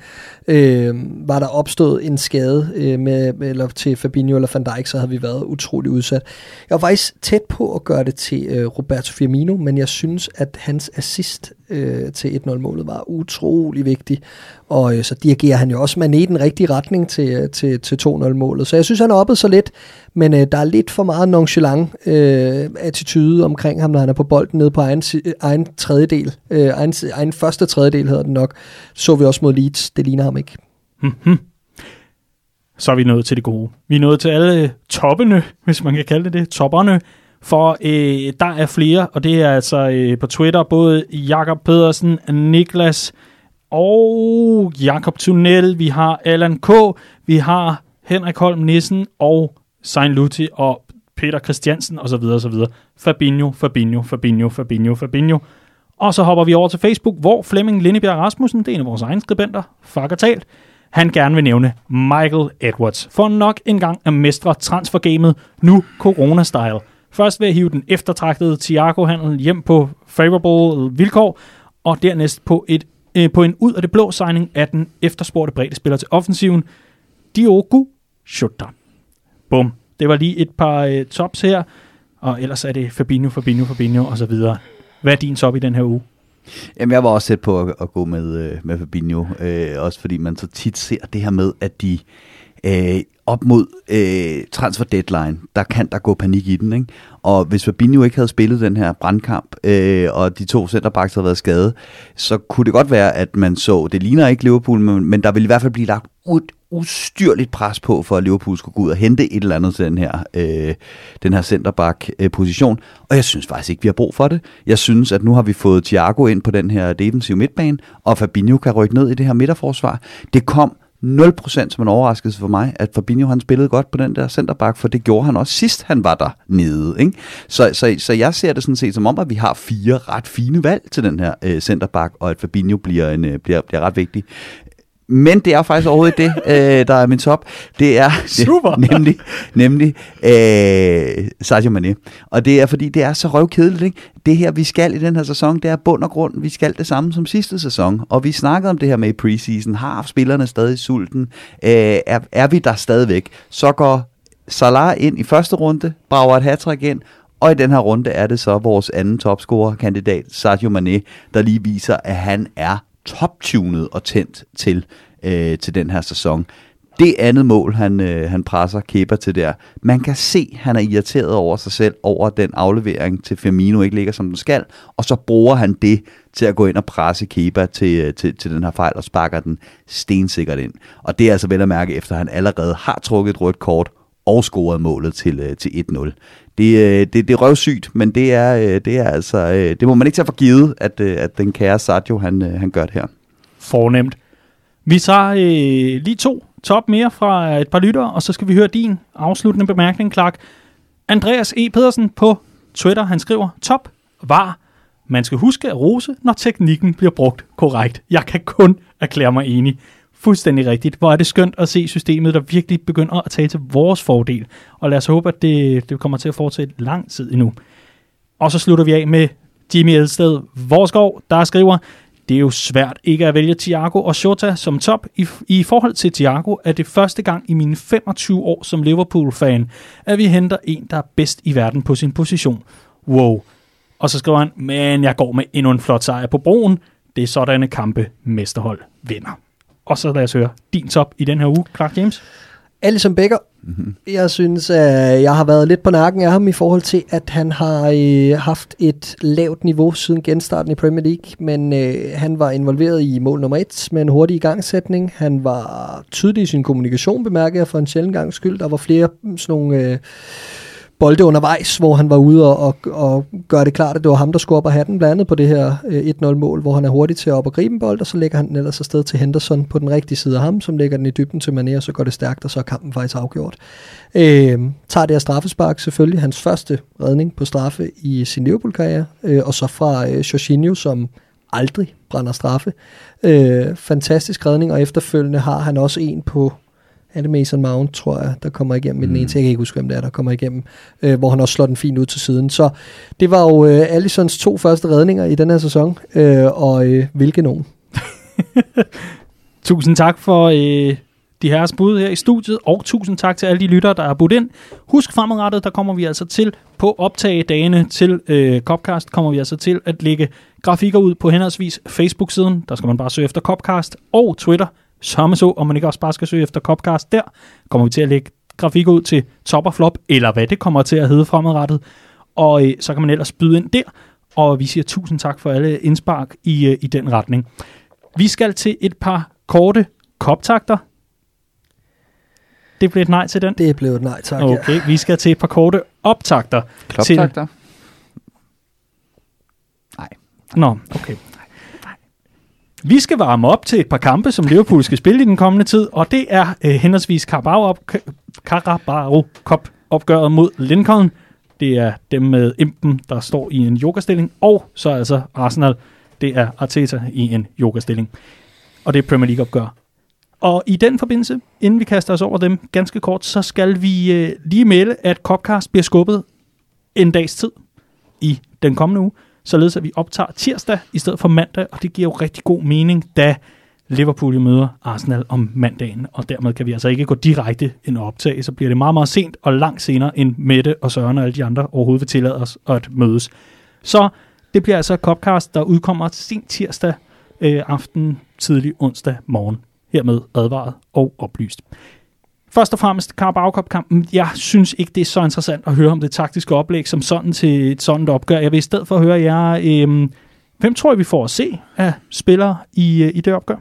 Øh, var der opstået en skade øh, med, eller til Fabinho eller Van Dijk, så havde vi været utrolig udsat. Jeg var faktisk tæt på at gøre det til øh, Roberto Firmino, men jeg synes, at hans assist øh, til 1-0-målet var utrolig vigtig. Og øh, så dirigerer han jo også Mané i den rigtige retning til, øh, til, til 2-0-målet. Så jeg synes, han er oppet så lidt, men øh, der er lidt for meget nonchalant øh, attitude omkring ham, når han er på bolden nede på egen, egen tredjedel. Øh, egen, egen første tredjedel hedder den nok. Så vi også mod Leeds. Det ligner ham ikke. Mhm. Så er vi nået til det gode. Vi er nået til alle toppene, hvis man kan kalde det det, topperne. For øh, der er flere, og det er altså øh, på Twitter, både Jakob Pedersen, Niklas og Jakob Tunnel. Vi har Allan K., vi har Henrik Holm Nissen og Sein Luthi og Peter Christiansen osv. osv. Fabinho, Fabinho, Fabinho, Fabinho, Fabinho. Og så hopper vi over til Facebook, hvor Flemming Lindebjerg Rasmussen, det er en af vores egne skribenter, fucker talt, han gerne vil nævne Michael Edwards, for nok en gang at mestre transfergamet, nu corona-style. Først ved at hive den eftertragtede Thiago-handel hjem på favorable vilkår, og dernæst på, et, øh, på en ud af det blå signing af den efterspurgte bredde spiller til offensiven, Diogo Jota. Bum. Det var lige et par øh, tops her, og ellers er det Fabinho, Fabinho, Fabinho og så videre. Hvad er din top i den her uge? Jamen, jeg var også tæt på at, at gå med, øh, med Fabinho, øh, også fordi man så tit ser det her med, at de øh, op mod øh, transfer deadline, der kan der gå panik i den, ikke? Og hvis Fabinho ikke havde spillet den her brandkamp, øh, og de to centerbacks havde været skadet, så kunne det godt være, at man så, det ligner ikke Liverpool, men, men der ville i hvert fald blive lagt ud, ustyrligt pres på, for at Liverpool skulle gå ud og hente et eller andet til den her, øh, den her centerback-position. Og jeg synes faktisk ikke, vi har brug for det. Jeg synes, at nu har vi fået Thiago ind på den her defensive midtbane, og Fabinho kan rykke ned i det her midterforsvar. Det kom 0% som en overraskelse for mig, at Fabinho han spillede godt på den der centerback, for det gjorde han også sidst, han var der nede. Ikke? Så, så, så jeg ser det sådan set som om, at vi har fire ret fine valg til den her øh, centerback, og at Fabinho bliver, en, øh, bliver, bliver ret vigtig. Men det er faktisk overhovedet det, øh, der er min top. Det er Super. Det, nemlig, nemlig øh, Sadio Mane. Og det er fordi, det er så røvkedeligt. Ikke? Det her, vi skal i den her sæson, det er bund og grund. Vi skal det samme som sidste sæson. Og vi snakkede om det her med i preseason. Har spillerne stadig sulten? Øh, er, er vi der stadigvæk? Så går Salah ind i første runde, brager et hat ind, og i den her runde er det så vores anden topscorer-kandidat, Sadio Mane, der lige viser, at han er toptunet og tændt til, øh, til den her sæson. Det andet mål, han, øh, han presser Kepa til der, man kan se, han er irriteret over sig selv, over den aflevering til Firmino ikke ligger som den skal, og så bruger han det til at gå ind og presse Kepa til, øh, til, til den her fejl og sparker den stensikkert ind. Og det er altså vel at mærke, efter han allerede har trukket et rødt kort og scorede målet til, øh, til 1-0. Det, øh, det, det er røvsygt, men det er, øh, det er altså, øh, det må man ikke tage for givet, at, øh, at den kære Sadio, han, øh, han gør det her. Fornemt. Vi tager øh, lige to top mere fra et par lyttere, og så skal vi høre din afsluttende bemærkning, Clark. Andreas E. Pedersen på Twitter, han skriver, top var, man skal huske at rose, når teknikken bliver brugt korrekt. Jeg kan kun erklære mig enig. Fuldstændig rigtigt. Hvor er det skønt at se systemet, der virkelig begynder at tage til vores fordel. Og lad os håbe, at det, det kommer til at fortsætte lang tid endnu. Og så slutter vi af med Jimmy Elsted Vorskov, der skriver, det er jo svært ikke at vælge Thiago og Shota som top. I, I forhold til Thiago er det første gang i mine 25 år som Liverpool-fan, at vi henter en, der er bedst i verden på sin position. Wow. Og så skriver han, men jeg går med endnu en flot sejr på broen. Det er sådanne kampe, mesterhold vinder. Og så lad os høre din top i den her uge, Clark James. Alison Becker. Mm-hmm. Jeg synes, at jeg har været lidt på nakken af ham i forhold til, at han har øh, haft et lavt niveau siden genstarten i Premier League, men øh, han var involveret i mål nummer et med en hurtig igangsætning. Han var tydelig i sin kommunikation, bemærker jeg for en sjældent gang skyld. Der var flere sådan nogle... Øh, bolde undervejs, hvor han var ude og, og, og gøre det klart, at det var ham, der skulle op og have den, blandt andet på det her øh, 1-0-mål, hvor han er hurtig til at op og gribe en bold, og så lægger han den ellers afsted til Henderson på den rigtige side af ham, som lægger den i dybden til Mané, og så går det stærkt, og så er kampen faktisk afgjort. Øh, tager det her straffespark selvfølgelig, hans første redning på straffe i sin Liverpool-karriere, øh, og så fra øh, Jorginho, som aldrig brænder straffe. Øh, fantastisk redning, og efterfølgende har han også en på er det Mason Mount, tror jeg, der kommer igennem med mm. den ene. Jeg kan ikke huske, hvem det er, der kommer igennem, øh, hvor han også slår den fint ud til siden. Så det var jo øh, Allisons to første redninger i den her sæson, øh, og øh, hvilke nogen. Tusind tak for øh, de herres bud her i studiet, og tusind tak til alle de lyttere, der har budt ind. Husk fremadrettet, der kommer vi altså til på optagedagene til øh, Copcast, kommer vi altså til at lægge grafikker ud på henholdsvis Facebook-siden, der skal man bare søge efter Copcast, og Twitter, Samme så, om man ikke også bare skal søge efter Copcast der, kommer vi til at lægge grafik ud til top og flop, eller hvad det kommer til at hedde fremadrettet. Og øh, så kan man ellers byde ind der, og vi siger tusind tak for alle indspark i, øh, i den retning. Vi skal til et par korte koptakter. Det blev et nej til den. Det blev et nej, tak. Ja. Okay, vi skal til et par korte optakter. Til, Kloptakter? Nej. Nå, okay. Vi skal varme op til et par kampe, som Liverpool skal spille i den kommende tid, og det er øh, henholdsvis Carabao, op, Carabao Cup opgøret mod Lincoln. Det er dem med Impen, der står i en yogastilling, og så altså Arsenal, det er Arteta i en yogastilling. Og det er Premier League opgør. Og i den forbindelse, inden vi kaster os over dem ganske kort, så skal vi øh, lige melde, at Copcast bliver skubbet en dags tid i den kommende uge således at vi optager tirsdag i stedet for mandag, og det giver jo rigtig god mening, da Liverpool jo møder Arsenal om mandagen, og dermed kan vi altså ikke gå direkte ind og optage, så bliver det meget, meget sent og langt senere, end Mette og Søren og alle de andre overhovedet vil tillade os at mødes. Så det bliver altså Copcast, der udkommer sent tirsdag øh, aften, tidlig onsdag morgen. Hermed advaret og oplyst. Først og fremmest Carabao Cup-kampen. Jeg synes ikke, det er så interessant at høre om det taktiske oplæg som sådan til et sådan opgør. Jeg vil i stedet for høre jer, øh, hvem tror I, vi får at se af spillere i, øh, i det opgør?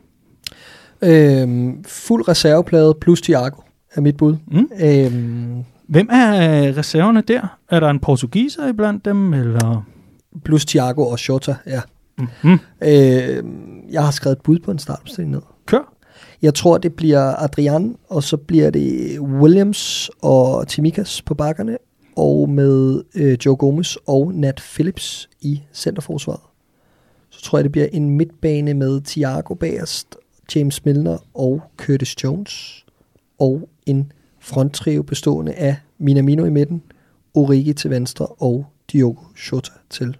Øhm, fuld reserveplade plus Thiago er mit bud. Mm. Øhm, Hvem er øh, reserverne der? Er der en portugiser iblandt dem, eller? plus Thiago og Shota, ja. Mm. Øhm, jeg har skrevet et bud på en startopstilling ned. Jeg tror, det bliver Adrian, og så bliver det Williams og Timikas på bakkerne, og med øh, Joe Gomez og Nat Phillips i centerforsvaret. Så tror jeg, det bliver en midtbane med Thiago bagerst, James Milner og Curtis Jones, og en fronttrio bestående af Minamino i midten, Origi til venstre og Diogo Jota til.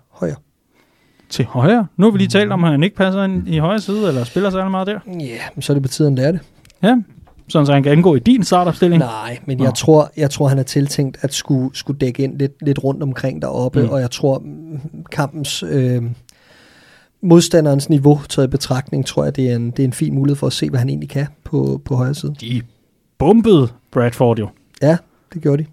Til højre. Nu har vi lige talt om, at han ikke passer ind i højre side, eller spiller særlig meget der. Ja, yeah, så er det på tide, at lære det. Ja, sådan så han kan indgå i din startopstilling. Nej, men Nå. jeg tror, jeg tror, han er tiltænkt at skulle, skulle dække ind lidt, lidt rundt omkring deroppe, Mm. og jeg tror, mm, kampens øh, modstanderens niveau taget i betragtning, tror jeg, det er, en, det er en fin mulighed for at se, hvad han egentlig kan på, på højre side. De bombede Bradford jo. Ja, det gjorde de.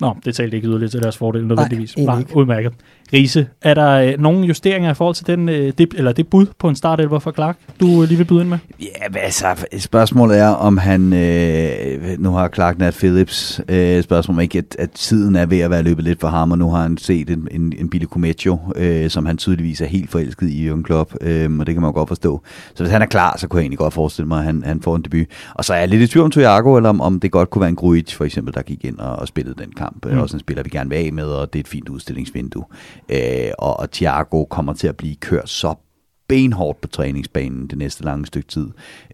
Nå, det talte ikke yderligere til deres fordel nødvendigvis. egentlig ikke. udmærket. Riese, er der øh, nogle justeringer i forhold til den, øh, det, eller det bud på en startelver for Clark, du øh, lige vil byde ind med? Ja, men altså, spørgsmålet er, om han, øh, nu har Clark Nat Phillips, øh, spørgsmålet om ikke, at, at tiden er ved at være løbet lidt for ham, og nu har han set en, en, en Billy Cometto, øh, som han tydeligvis er helt forelsket i Jürgen Klopp, øh, og det kan man jo godt forstå. Så hvis han er klar, så kunne jeg egentlig godt forestille mig, at han, han får en debut. Og så er jeg lidt i tvivl om Thiago, eller om, om det godt kunne være en Grujic, for eksempel, der gik ind og, og spillede den kamp. Mm. Mm. Også en spiller, vi gerne vil af med, og det er et fint udstillingsvindue. Øh, og, og Thiago kommer til at blive kørt så benhårdt på træningsbanen det næste lange stykke tid,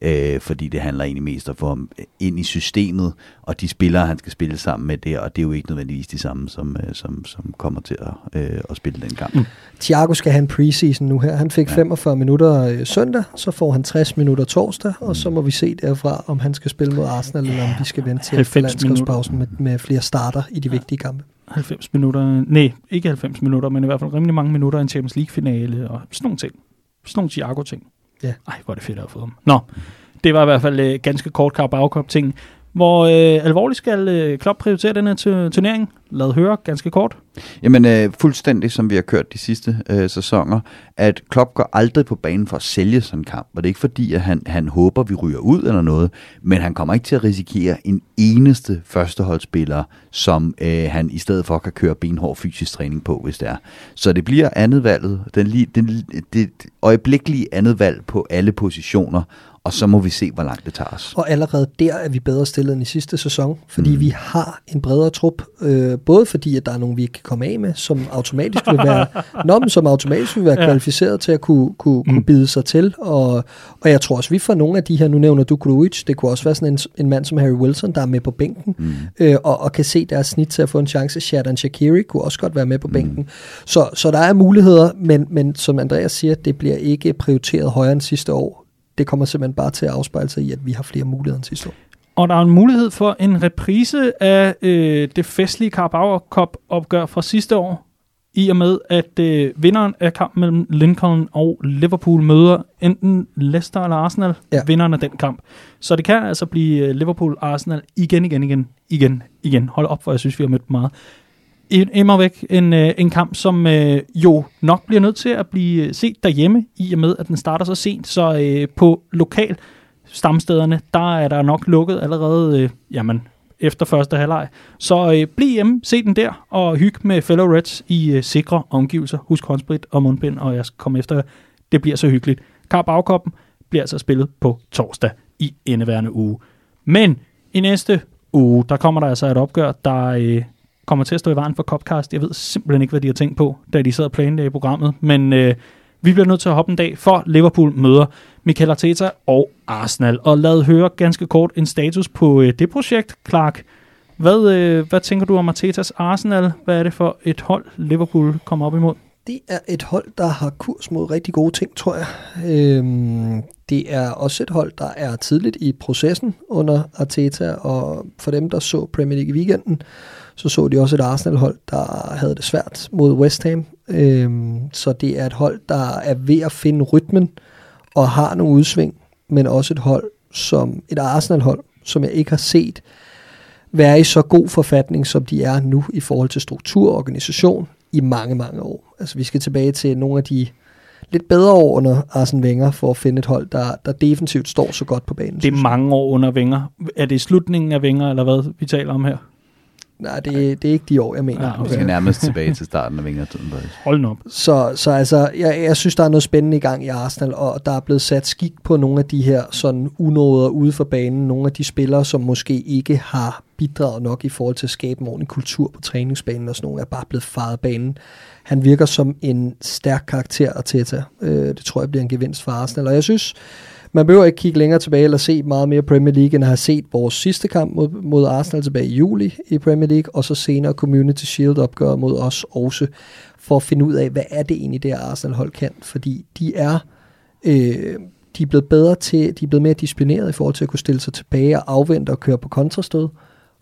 øh, fordi det handler egentlig mest om at få ham ind i systemet, og de spillere, han skal spille sammen med der, og det er jo ikke nødvendigvis de samme, som, øh, som, som kommer til at, øh, at spille den kamp. Mm. Thiago skal have en preseason nu her. Han fik Ja. 45 minutter øh, søndag, så får han 60 minutter torsdag, og så må vi se derfra, om han skal spille mod Arsenal, eller om de skal vente til 90 landskabspausen med, med flere starter i de vigtige kampe. 90 minutter, nej, ikke 90 minutter, men i hvert fald rimelig mange minutter i en Champions League-finale og sådan nogle ting. Sådan nogle Thiago-ting. Ja. Ej, hvor er det fedt at have fået dem. Nå, det var i hvert fald øh, ganske kort kap ting hvor øh, alvorligt skal øh, Klopp prioritere den her turnering? Lad høre ganske kort. Jamen øh, fuldstændig som vi har kørt de sidste øh, sæsoner, at Klopp går aldrig på banen for at sælge sådan en kamp. Og det er ikke fordi, at han, han håber, vi ryger ud eller noget, men han kommer ikke til at risikere en eneste førsteholdsspiller, som øh, han i stedet for kan køre benhård fysisk træning på, hvis det er. Så det bliver andet valget, den, den, det øjeblikkelige andet valg på alle positioner, og så må vi se, hvor langt det tager os. Og allerede der er vi bedre stillet end i sidste sæson, fordi Mm. vi har en bredere trup, øh, både fordi at der er nogen, vi ikke kan komme af med, som automatisk vil være, nå, men som automatisk vil være Ja. kvalificeret til at kunne, kunne, kunne Mm. bide sig til. Og, og jeg tror også, vi får nogle af de her, nu nævner du Grujic, det kunne også være sådan en, en mand som Harry Wilson, der er med på bænken, Mm. øh, og, og kan se deres snit til at få en chance. Shadan Shakiri kunne også godt være med på Mm. bænken. Så, så der er muligheder, men, men som Andreas siger, det bliver ikke prioriteret højere end sidste år. Det kommer simpelthen bare til at afspejle sig i, at vi har flere muligheder end sidste år. Og der er en mulighed for en reprise af øh, det festlige Carabao Cup opgør fra sidste år, i og med at øh, vinderen af kampen mellem Lincoln og Liverpool møder enten Leicester eller Arsenal, ja. Vinderen af den kamp. Så det kan altså blive øh, Liverpool-Arsenal igen, igen, igen, igen, igen. Hold op, for jeg synes, vi har mødt meget. I- Immer væk en, øh, en kamp, som øh, jo nok bliver nødt til at blive øh, set derhjemme, i og med at den starter så sent. Så øh, på lokal stamstederne, der er der nok lukket allerede, øh, jamen, efter første halvleg. Så øh, bliv hjemme, se den der, og hyg med fellow Reds i øh, sikre omgivelser. Husk håndsprit og mundbind, og jeg skal komme efter. Det bliver så hyggeligt. Carabao bliver altså spillet på torsdag i indeværende uge. Men i næste uge, der kommer der altså et opgør, der øh, kommer til at stå i vejen for Copcast. Jeg ved simpelthen ikke, hvad de har tænkt på, da de sad og planlagde i programmet, men øh, vi bliver nødt til at hoppe en dag, for Liverpool møder Mikel Arteta og Arsenal. Og lad høre ganske kort en status på øh, det projekt, Clark. Hvad, øh, hvad tænker du om Artetas Arsenal? Hvad er det for et hold, Liverpool kommer op imod? Det er et hold, der har kurs mod rigtig gode ting, tror jeg. Øhm, det er også et hold, der er tidligt i processen under Arteta, og for dem, der så Premier League i weekenden, så så de også et Arsenal-hold, der havde det svært mod West Ham. Øhm, så det er et hold, der er ved at finde rytmen og har nogle udsving, men også et hold, som et Arsenal-hold, som jeg ikke har set være i så god forfatning, som de er nu i forhold til struktur og organisation i mange, mange år. Altså vi skal tilbage til nogle af de lidt bedre år under Arsene Wenger for at finde et hold, der, der defensivt står så godt på banen. Det er mange år under Wenger. Er det slutningen af Wenger, eller hvad vi taler om her? Nej, det, det er ikke de år, jeg mener. Ja, Vi skal nærmest tilbage til starten af vingertiden. Hold nu op. Så, så altså, jeg, jeg synes, der er noget spændende i gang i Arsenal, og der er blevet sat skik på nogle af de her sådan unåder ude for banen. Nogle af de spillere, som måske ikke har bidraget nok i forhold til at skabe en ordentlig kultur på træningsbanen, og sådan nogle er bare blevet faret banen. Han virker som en stærk karakter, Arteta. Øh, det tror jeg bliver en gevinst for Arsenal, og jeg synes, man behøver ikke kigge længere tilbage eller se meget mere Premier League, end at have set vores sidste kamp mod, mod Arsenal tilbage i juli i Premier League, og så senere Community Shield opgør mod os også, for at finde ud af, hvad er det egentlig, det Arsenal-hold kan. Fordi de er, øh, de er blevet bedre til, de er blevet mere disciplineret i forhold til at kunne stille sig tilbage og afvente og køre på kontrastød.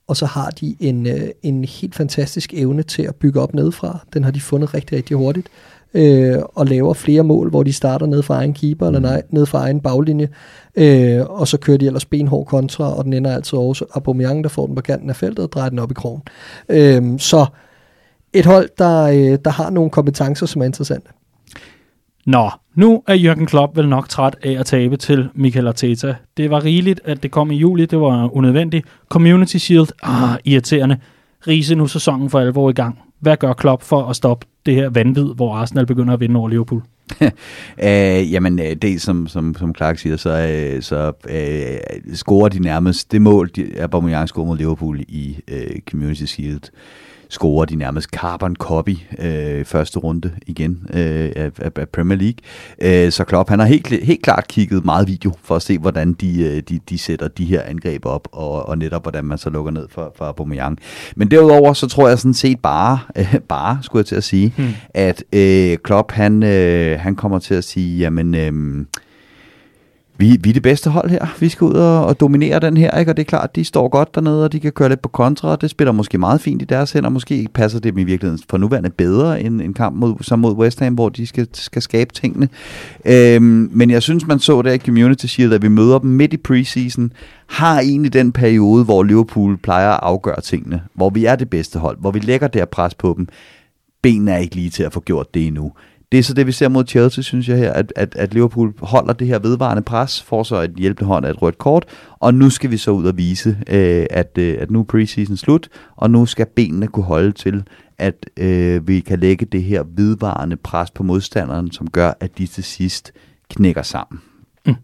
Og så har de en, øh, en helt fantastisk evne til at bygge op nedefra. Den har de fundet rigtig, rigtig hurtigt. Øh, og laver flere mål, hvor de starter ned fra egen keeper, eller nej, ned fra egen baglinje. Øh, og så kører de ellers benhård kontra, og den ender altid også Aubameyang, der får den på kanten af feltet og drejer den op i krogen. Øh, så et hold, der, øh, der har nogle kompetencer, som er interessante. Nå, nu er Jürgen Klopp vel nok træt af at tabe til Michael Arteta. Det var rigeligt, at det kom i juli. Det var unødvendigt. Community Shield, ah, irriterende. Riese nu sæsonen for alvor i gang. Hvad gør Klopp for at stoppe det her vanvid, hvor Arsenal begynder at vinde over Liverpool? Øh, jamen, det som, som, som Clark siger, så, øh, så øh, scorer de nærmest det mål, de, Aubameyang scorer mod Liverpool i øh, Community Shield, scorer de nærmest carbon copy øh, første runde igen øh, af, af, Premier League. Øh, så Klopp, han har helt, helt klart kigget meget video for at se, hvordan de, øh, de, de sætter de her angreb op, og, og netop hvordan man så lukker ned for, for Aubameyang. Men derudover, så tror jeg sådan set bare, øh, bare skulle jeg til at sige, hmm. at øh, Klopp, han, øh, han kommer til at sige, jamen... Øh, vi, vi er det bedste hold her. Vi skal ud og, og dominere den her, ikke? og det er klart, de står godt dernede, og de kan køre lidt på kontra, og det spiller måske meget fint i deres hænder. Måske passer det dem i virkeligheden for nuværende bedre end en kamp mod, som mod West Ham, hvor de skal, skal skabe tingene. Øhm, men jeg synes, man så det i Community Shield, at vi møder dem midt i preseason, har egentlig den periode, hvor Liverpool plejer at afgøre tingene, hvor vi er det bedste hold, hvor vi lægger der pres på dem. Benene er ikke lige til at få gjort det endnu. Det er så det, vi ser mod Chelsea, synes jeg her, at, at, at Liverpool holder det her vedvarende pres, får så et hjælpende hånd af et rødt kort, og nu skal vi så ud og vise, øh, at, øh, at nu er preseason slut, og nu skal benene kunne holde til, at øh, vi kan lægge det her vedvarende pres på modstanderen, som gør, at de til sidst knækker sammen. Mm.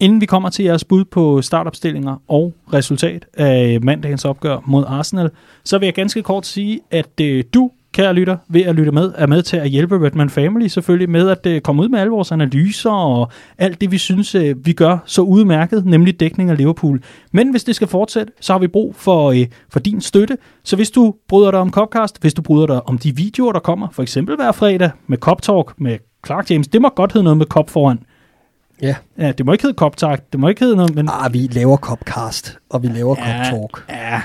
Inden vi kommer til jeres bud på startopstillinger og resultat af mandagens opgør mod Arsenal, så vil jeg ganske kort sige, at øh, du, kære lytter, ved at lytte med, er med til at hjælpe Redman Family selvfølgelig med at øh, komme ud med alle vores analyser og alt det, vi synes, øh, vi gør så udmærket, nemlig dækning af Liverpool. Men hvis det skal fortsætte, så har vi brug for, øh, for din støtte. Så hvis du bryder dig om Copcast, hvis du bryder dig om de videoer, der kommer, for eksempel hver fredag med Cop Talk med Clark James, det må godt hedde noget med Cop foran. Ja. Ja, det må ikke hedde Cop Talk, det må ikke hedde noget, men... Ah, vi laver Copcast, og vi laver Ja, Cop Talk. Ja,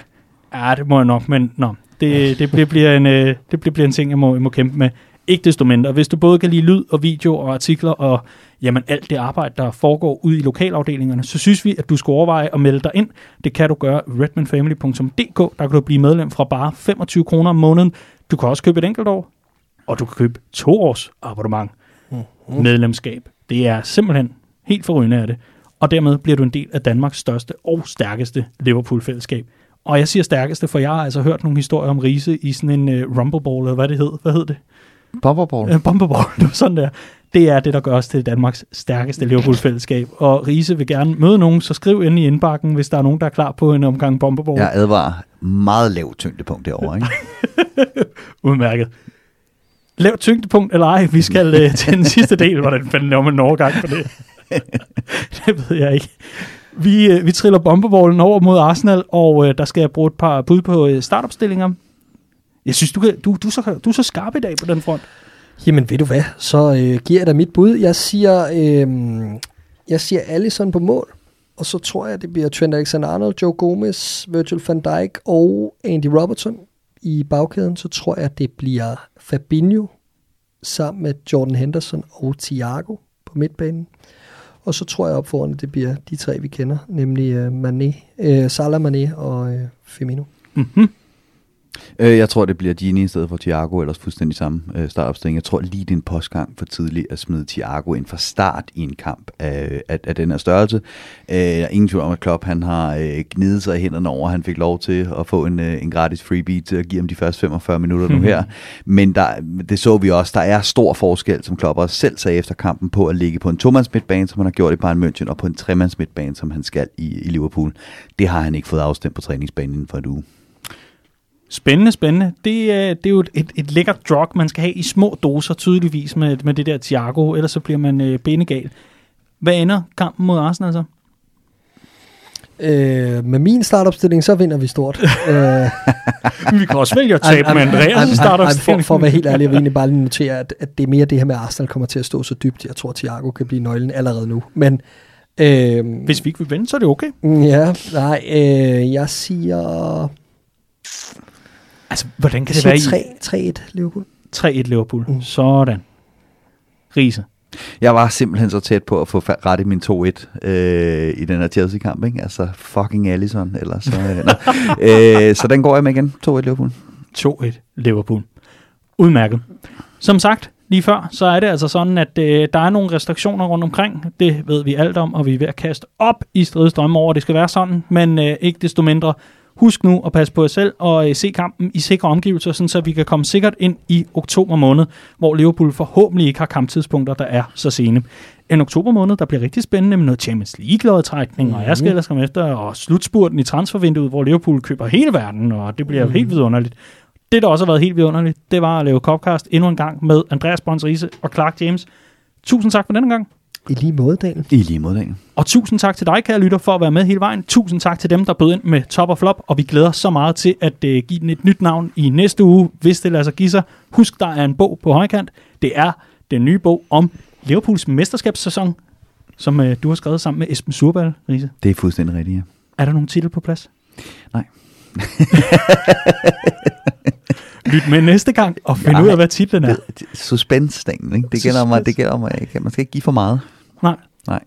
ja, det må jeg nok, men nå, det, det, bliver, bliver en, øh, det bliver, bliver en ting, jeg må, jeg må kæmpe med. Ikke desto mindre. Hvis du både kan lide lyd og video og artikler og jamen, alt det arbejde, der foregår ude i lokalafdelingerne, så synes vi, at du skal overveje at melde dig ind. Det kan du gøre redmanfamily.dk. Der kan du blive medlem fra bare 25 kroner om måneden. Du kan også købe et enkelt år, og du kan købe to års abonnement. Mm-hmm. Medlemskab. Det er simpelthen helt forrygende af det. Og dermed bliver du en del af Danmarks største og stærkeste Liverpool-fællesskab. Og jeg siger stærkeste, for jeg har altså hørt nogle historier om Riese i sådan en uh, rumbleball, eller hvad det hed. Hvad hed det? Bomberball. Uh, bomberball, det var sådan der. Det er det, der gør os til Danmarks stærkeste Liverpool-fællesskab. Og Riese vil gerne møde nogen, så skriv ind i indbakken, hvis der er nogen, der er klar på en omgang bomberball. Jeg advarer meget lavt tyngdepunkt derovre, ikke? Udmærket. Lav tyngdepunkt eller ej, vi skal uh, til den sidste del. Hvordan fanden laver man en overgang for det? det ved jeg ikke. Vi, øh, vi triller bombeballen over mod Arsenal, og øh, der skal jeg bruge et par bud på øh, startopstillinger. Jeg synes, du, kan, du, du, er så, du er så skarp i dag på den front. Jamen ved du hvad, så øh, giver jeg dig mit bud. Jeg siger, øh, jeg siger Allison på mål, og så tror jeg, det bliver Trent Alexander-Arnold, Joe Gomez, Virgil van Dijk og Andy Robertson i bagkæden. Så tror jeg, det bliver Fabinho sammen med Jordan Henderson og Thiago på midtbanen. Og så tror jeg op foran, at det bliver de tre, vi kender, nemlig øh, Mané, øh, Salah Mané og øh, Firmino. Mm-hmm. Øh, jeg tror, det bliver Gini i stedet for Thiago, ellers fuldstændig samme øh, startopstilling. Jeg tror lige, det er en postgang for tidligt at smide Thiago ind fra start i en kamp af, af, af den her størrelse. Øh, jeg er ingen tvivl om, at Klopp han har øh, gnidet sig i hænderne over, han fik lov til at få en, øh, en gratis freebie til at give ham de første 45 minutter nu her. Men der, det så vi også, der er stor forskel, som Klopp også selv sagde efter kampen, på at ligge på en tomands midtbane, som han har gjort i Bayern München, og på en tremands midtbane, som han skal i, i Liverpool. Det har han ikke fået afstemt på træningsbanen inden for et uge. Spændende, spændende. Det, er- det er jo et, et, lækkert drug, man skal have i små doser, tydeligvis med, med det der Thiago, ellers så bliver man øh, benegal. Hvad ender kampen mod Arsenal så? Øh, med min startopstilling, så vinder vi stort. øh, Vi kan også vælge at tabe med Andreas for, startopstilling. for at være helt ærlig, jeg vil egentlig bare lige notere, at, at det er mere det her med, at Arsenal kommer til at stå så dybt. Jeg tror, Thiago kan blive nøglen allerede nu. Men øh, Hvis vi ikke vil vinde, så er det okay. ja, nej, øh, jeg siger, Altså, hvordan kan det være i 3 3-1 Liverpool. 3-1 Liverpool? Mm. Sådan. Riese. Jeg var simpelthen så tæt på at få ret i min 2-1 øh, i den her Chelsea-kamp, ikke? Altså fucking Allison, eller så... Øh, øh, så den går jeg med igen. 2-1 Liverpool. 2-1 Liverpool. Udmærket. Som sagt, lige før, så er det altså sådan, at øh, der er nogle restriktioner rundt omkring. Det ved vi alt om, og vi er ved at kaste op i stridestrømme over, at det skal være sådan. Men øh, ikke desto mindre, husk nu at passe på jer selv og øh, se kampen i sikre omgivelser, sådan så vi kan komme sikkert ind i oktober måned, hvor Liverpool forhåbentlig ikke har kamptidspunkter, der er så sene. En oktober måned, der bliver rigtig spændende med noget Champions League-lodtrækning, og jeg skal ellers komme efter, og slutspurten i transfervinduet, hvor Liverpool køber hele verden, og det bliver mm. helt vidunderligt. Det, der også har været helt vidunderligt, det var at lave Copcast endnu en gang med Andreas Riese og Clark James. Tusind tak for denne gang. I lige måde, Daniel. I lige måde, Daniel. Og tusind tak til dig, kære lytter, for at være med hele vejen. Tusind tak til dem, der bød ind med top og flop, og vi glæder os så meget til at uh, give den et nyt navn i næste uge, hvis det lader sig give sig. Husk, der er en bog på højkant. Det er den nye bog om Liverpools mesterskabssæson, som uh, du har skrevet sammen med Esben Surbal, Riese. Det er fuldstændig rigtigt, ja. Er der nogen titel på plads? Nej. Lyt med næste gang og find ud af, hvad titlen er. Suspense ikke? Det gælder at det gælder at ikke- man skal ikke give for meget. Nej. Nej.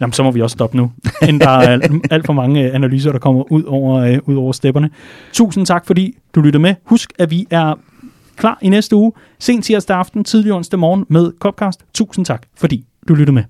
Jamen, så må vi også stoppe nu, inden der er alt, alt for mange øh, analyser, der kommer ud over, øh, ud over stepperne. Tusind tak, fordi du lyttede med. Husk, at vi er klar i næste uge, sen tirsdag aften, tidlig onsdag morgen med Copcast. Tusind tak, fordi du lyttede med.